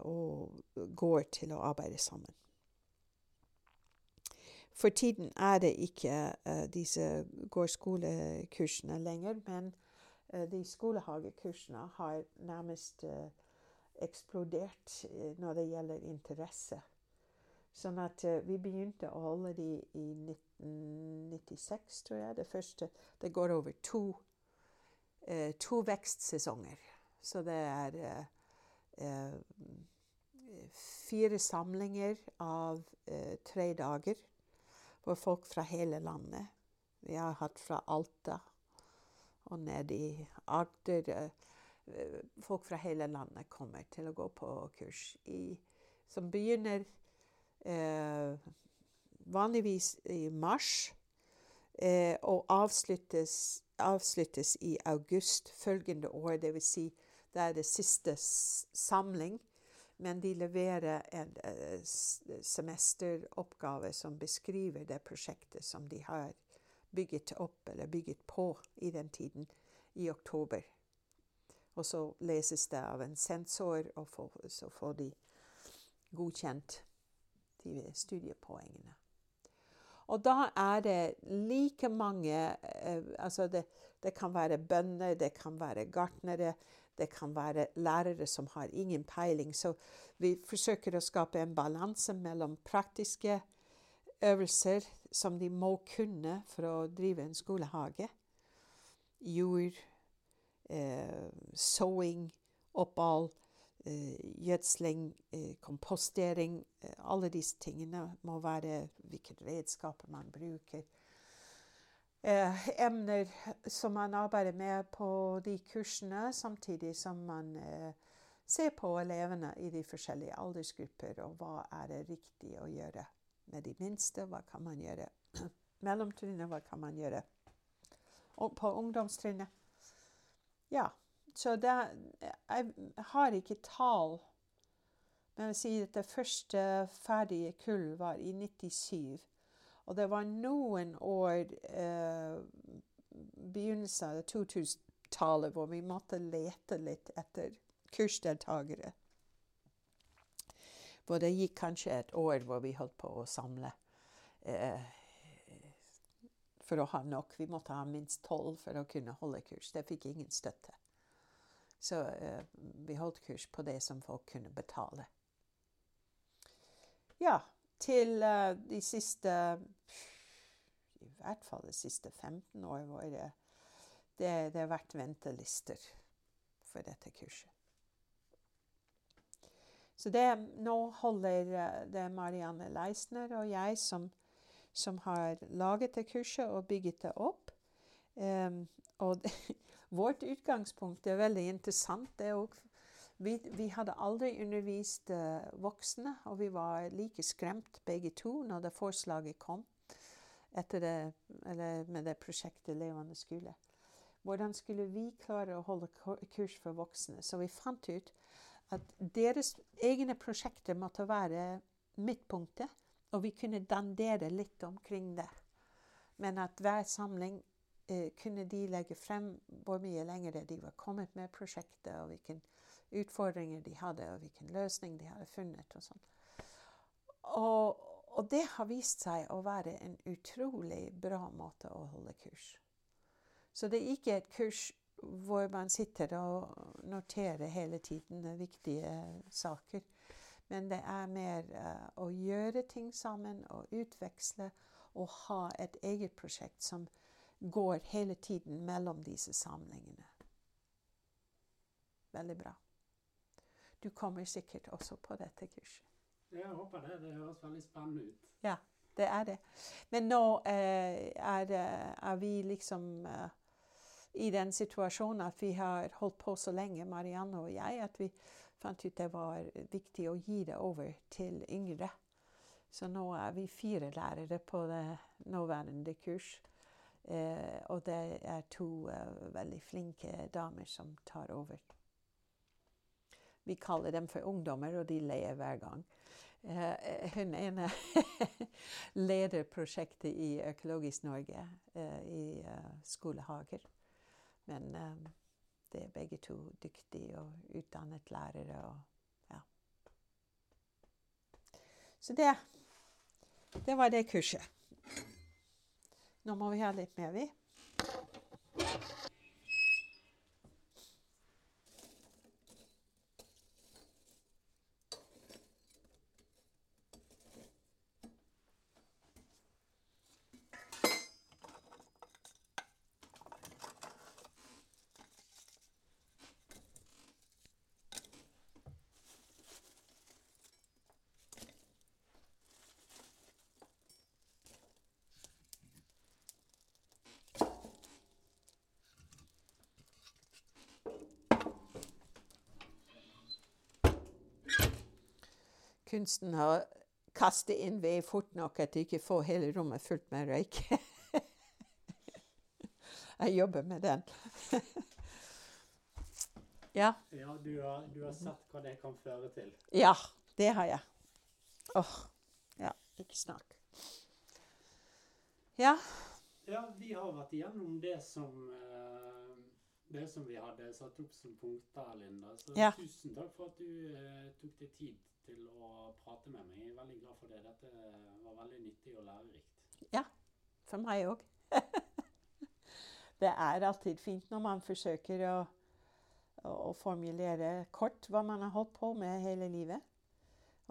og gård til å arbeide sammen. For tiden er det ikke uh, disse gårdskolekursene lenger, men uh, de skolehagekursene har nærmest uh, eksplodert når det gjelder interesse. Sånn at uh, vi begynte å holde de i 1996, tror jeg. Det første Det går over to, uh, to vekstsesonger. Så det er uh, fire samlinger av tre dager hvor folk fra hele landet Vi har hatt fra Alta og ned i Agder. folk fra hele landet kommer til å gå på kurs i, som begynner eh, vanligvis i mars eh, og avsluttes, avsluttes, i august følgende år. Dvs. Si, det er det siste samling. Men de leverer en uh, semesteroppgave som beskriver det prosjektet som de har bygget opp eller bygget på i den tiden, i oktober. Og så leses det av en sensor, og så får de godkjent de studiepoengene. Og da er det like mange eh, Altså, det, det, kan være bønder, det kan være gartnere, det kan være lærere som har ingen peiling. Så vi forsøker å skape en balanse mellom praktiske øvelser som de må kunne for å drive en skolehage. Jord, eh, såing, opphold, gjødsling, eh, kompostering. Eh, alle disse tingene må være hvilke redskaper man bruker. emner som man arbeider med på de kursene, samtidig som man ser på elevene i de forskjellige aldersgrupper, og hva er det riktig å gjøre med de minste, hva kan man gjøre <clears throat> mellomtrinnet, hva kan man gjøre og på ungdomstrinnet. Ja. Så det, jeg har ikke tall. Men jeg sier at det første ferdige kull var i 97. Og det var noen år eh, begynnelsen av 2000-tallet hvor vi måtte lete litt etter kursdeltakere. Hvor det gikk kanskje et år hvor vi holdt på å samle eh, for å ha nok. Vi måtte ha minst tolv for å kunne holde kurs. Det fikk ingen støtte. Så eh, vi holdt kurs på det som folk kunne betale. Ja, til eh, de siste I hvert fall de siste 15 år var det det, det har vært ventelister for dette kurset. Så det, nå holder eh, det Marianne Leisner og jeg som, som har laget det kurset og bygget det opp. Um, og <laughs> Vårt utgangspunkt er veldig interessant. det Er også, vi, vi, hadde aldri undervist uh, voksne, og vi var like skremt begge to når det forslaget kom det, med det prosjektet Levende skole. Hvordan skulle vi klare å holde kurs for voksne? Så vi fant ut at deres egne prosjekter måtte være midtpunktet, og vi kunne dandere litt omkring det. Men at hver samling kunne de legge frem hvor mye lenger de var kommet med prosjektet, og hvilke utfordringer de hadde, og hvilken løsning de hadde funnet. Og, sånn. og, og det har vist seg å være en utrolig bra måte å holde kurs. Så det er ikke et kurs hvor man sitter og noterer hele tiden viktige saker. Men det er mer uh, å gjøre ting sammen og utveksle og ha et eget prosjekt som går hele tiden mellom disse samlingene. Veldig bra. Du kommer sikkert også på dette kurset. Jeg håper det. Det høres veldig spennende ut. Ja, det er det. Men nå eh, er, det- er vi liksom eh, i den situasjonen at vi har holdt på så lenge, Marianne og jeg, at vi fant ut det var viktig å gi det over til yngre. Så nå er vi fire lærere på det nåværende kurs. Eh, og det er to eh, veldig flinke damer som tar over. Vi kaller dem for ungdommer, og de ler hver gang. Eh, hun ene <laughs> leder prosjektet i Økologisk Norge eh, i eh, skolehager. Men eh, det er begge to dyktige og utdannet lærere. Og, ja. Så det, det var det kurset. Nå må vi ha litt mer, vi. Kunsten å kaste inn ved fort nok at du ikke får hele rommet fullt med røyk. <laughs> Jeg jobber med den. <laughs> ja. Ja, du har, du har sett hva det kan føre til. Ja, det har jeg. Åh. Ja, ikke snakk. Ja. Ja, vi har vært igjennom det som eh, det som vi hadde satt opp som punkter, Linda. Så Ja. tusen takk for at du eh, tok deg tid til å prate med meg. Jeg er veldig glad for det. Dette var veldig nyttig og lærerikt. For meg òg. <laughs> det er alltid fint når man forsøker å, å, formulere kort hva man har holdt på med hele livet.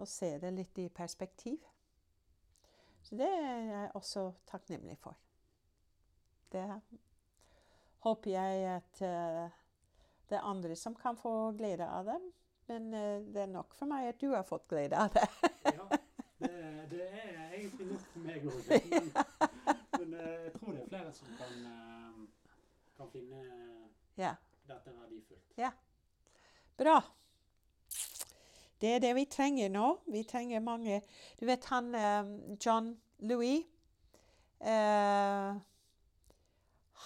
Og se det litt i perspektiv. Så det er jeg også takknemlig for. Det håper jeg at eh, det er andre som kan få glede av det. Men eh, det er nok for meg at du har fått glede av det. Ja, det, det er egentlig nok for meg òg. Men, <laughs> men eh, jeg tror det er flere som kan, eh, kan finne ja. dette verdifullt. Bra. Det er det vi trenger nå. Vi trenger mange Du vet han John Louis uh,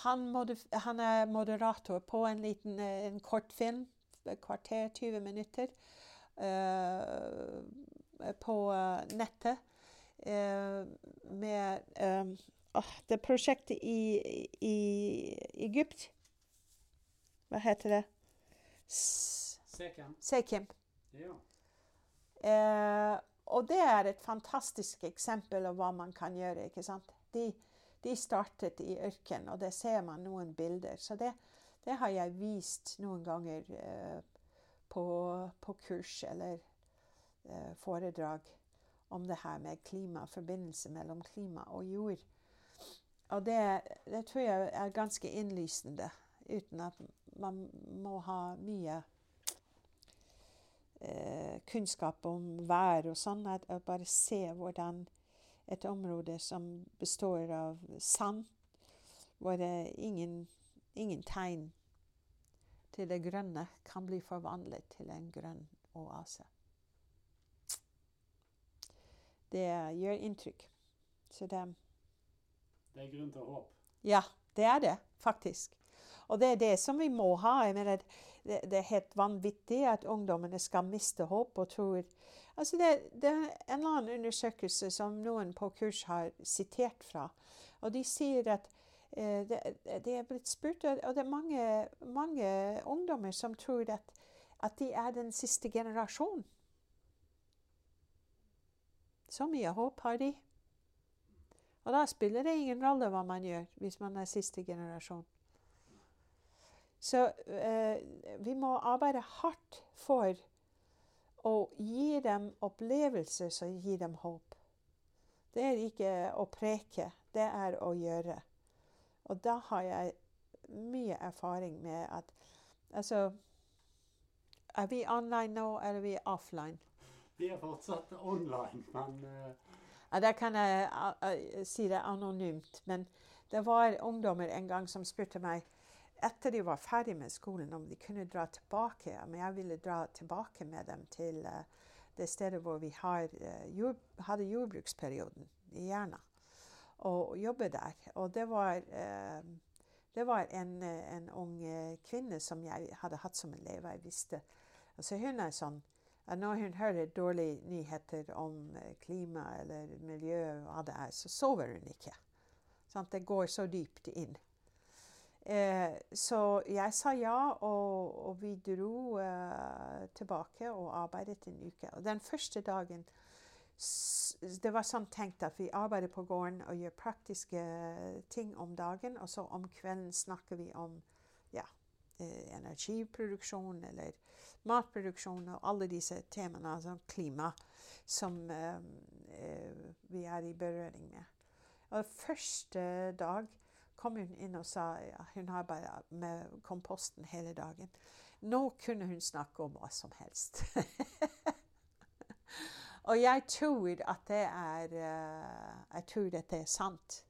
han, han er moderator på en liten en kortfilm, et kvarter, 20 minutter, eh, på eh, nettet. eh, med åh, det prosjektet i, i Egypt. Hva heter det? Sekem. Sekim. Ja. Eh, og det er et fantastisk eksempel av hva man kan gjøre. ikke sant? De, de startet i ørken, og det ser man noen bilder. Så det, det har jeg vist noen ganger eh, på, på kurs eller eh, foredrag om det her med klima, forbindelse mellom klima og jord. Og det, det tror jeg er ganske innlysende, uten at man må ha mye eh, kunnskap om vær og sånn, at at bare se hvordan et område som består av sand, hvor det ingen, ingen tegn til det grønne, kan bli forvandlet til en grønn oase. Det gjør inntrykk. Så det Det er grunn til håp. ja, det er det faktisk. Og det er det som vi må ha. Jeg mener, det, det er helt vanvittig at ungdommene skal miste håp og tror Altså det, det er en eller annen undersøkelse som noen på kurs har sitert fra. Og de sier at det, det er blitt spurt, og det er mange, mange ungdommer som tror at, at de er den siste generasjonen. Så mye håp har de. Og da spiller det ingen rolle hva man gjør hvis man er siste generasjon. Så eh, vi må arbeide hardt for å gi dem opplevelser som gir dem håp. Det er ikke å preke, det er å gjøre. Og da har jeg mye erfaring med at Altså Er vi online nå, eller er vi offline? Vi er fortsatt online, men uh... Ja, det kan jeg uh, si det anonymt. Men det var ungdommer en gang som spurte meg etter de var ferdig med skolen, om de kunne dra tilbake. Men jeg ville dra tilbake med dem til uh, det stedet hvor vi har, jord, hadde jordbruksperioden i Jerna, og jobbe der. Og det var, det var en, en, ung kvinne som jeg hadde hatt som elev. Jeg visste. Altså hun er sånn når hun hører dårlige nyheter om eh, klima eller miljø, hva det er, så sover hun ikke. Sånn, det går så dypt inn. Eh, så jeg sa ja, og, og vi dro eh, tilbake og arbeidet en uke. Og den første dagen Det var sånn tenkt at vi arbeider på gården og gjør praktiske ting om dagen, og så om kvelden snakker vi om ja, eh, energiproduksjon eller matproduksjon og alle disse temaene, altså klima, som uh, vi er i berøring med. Og første dag kom hun inn og sa ja, hun arbeidet med komposten hele dagen. Nå kunne hun snakke om hva som helst. <laughs> og jeg tror at det er uh, Jeg tror dette er sant.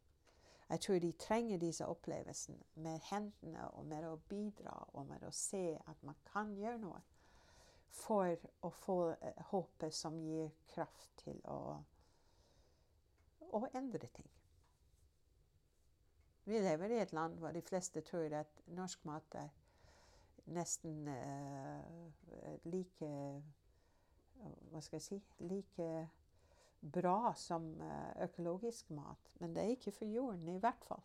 Jeg tror de trenger disse opplevelsene med hendene og med å bidra og med å se at man kan gjøre noe for å få eh, håpet som gir kraft til å, å endre ting. Vi lever i et land hvor de fleste tror at norsk mat er nesten uh, like Hva skal jeg si like bra som uh, økologisk mat. Men det er ikke for jorden, i hvert fall.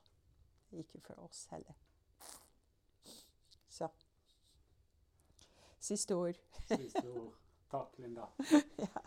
Ikke for oss heller. Så Siste ord. Siste ord. Takk, Linda. <laughs> ja.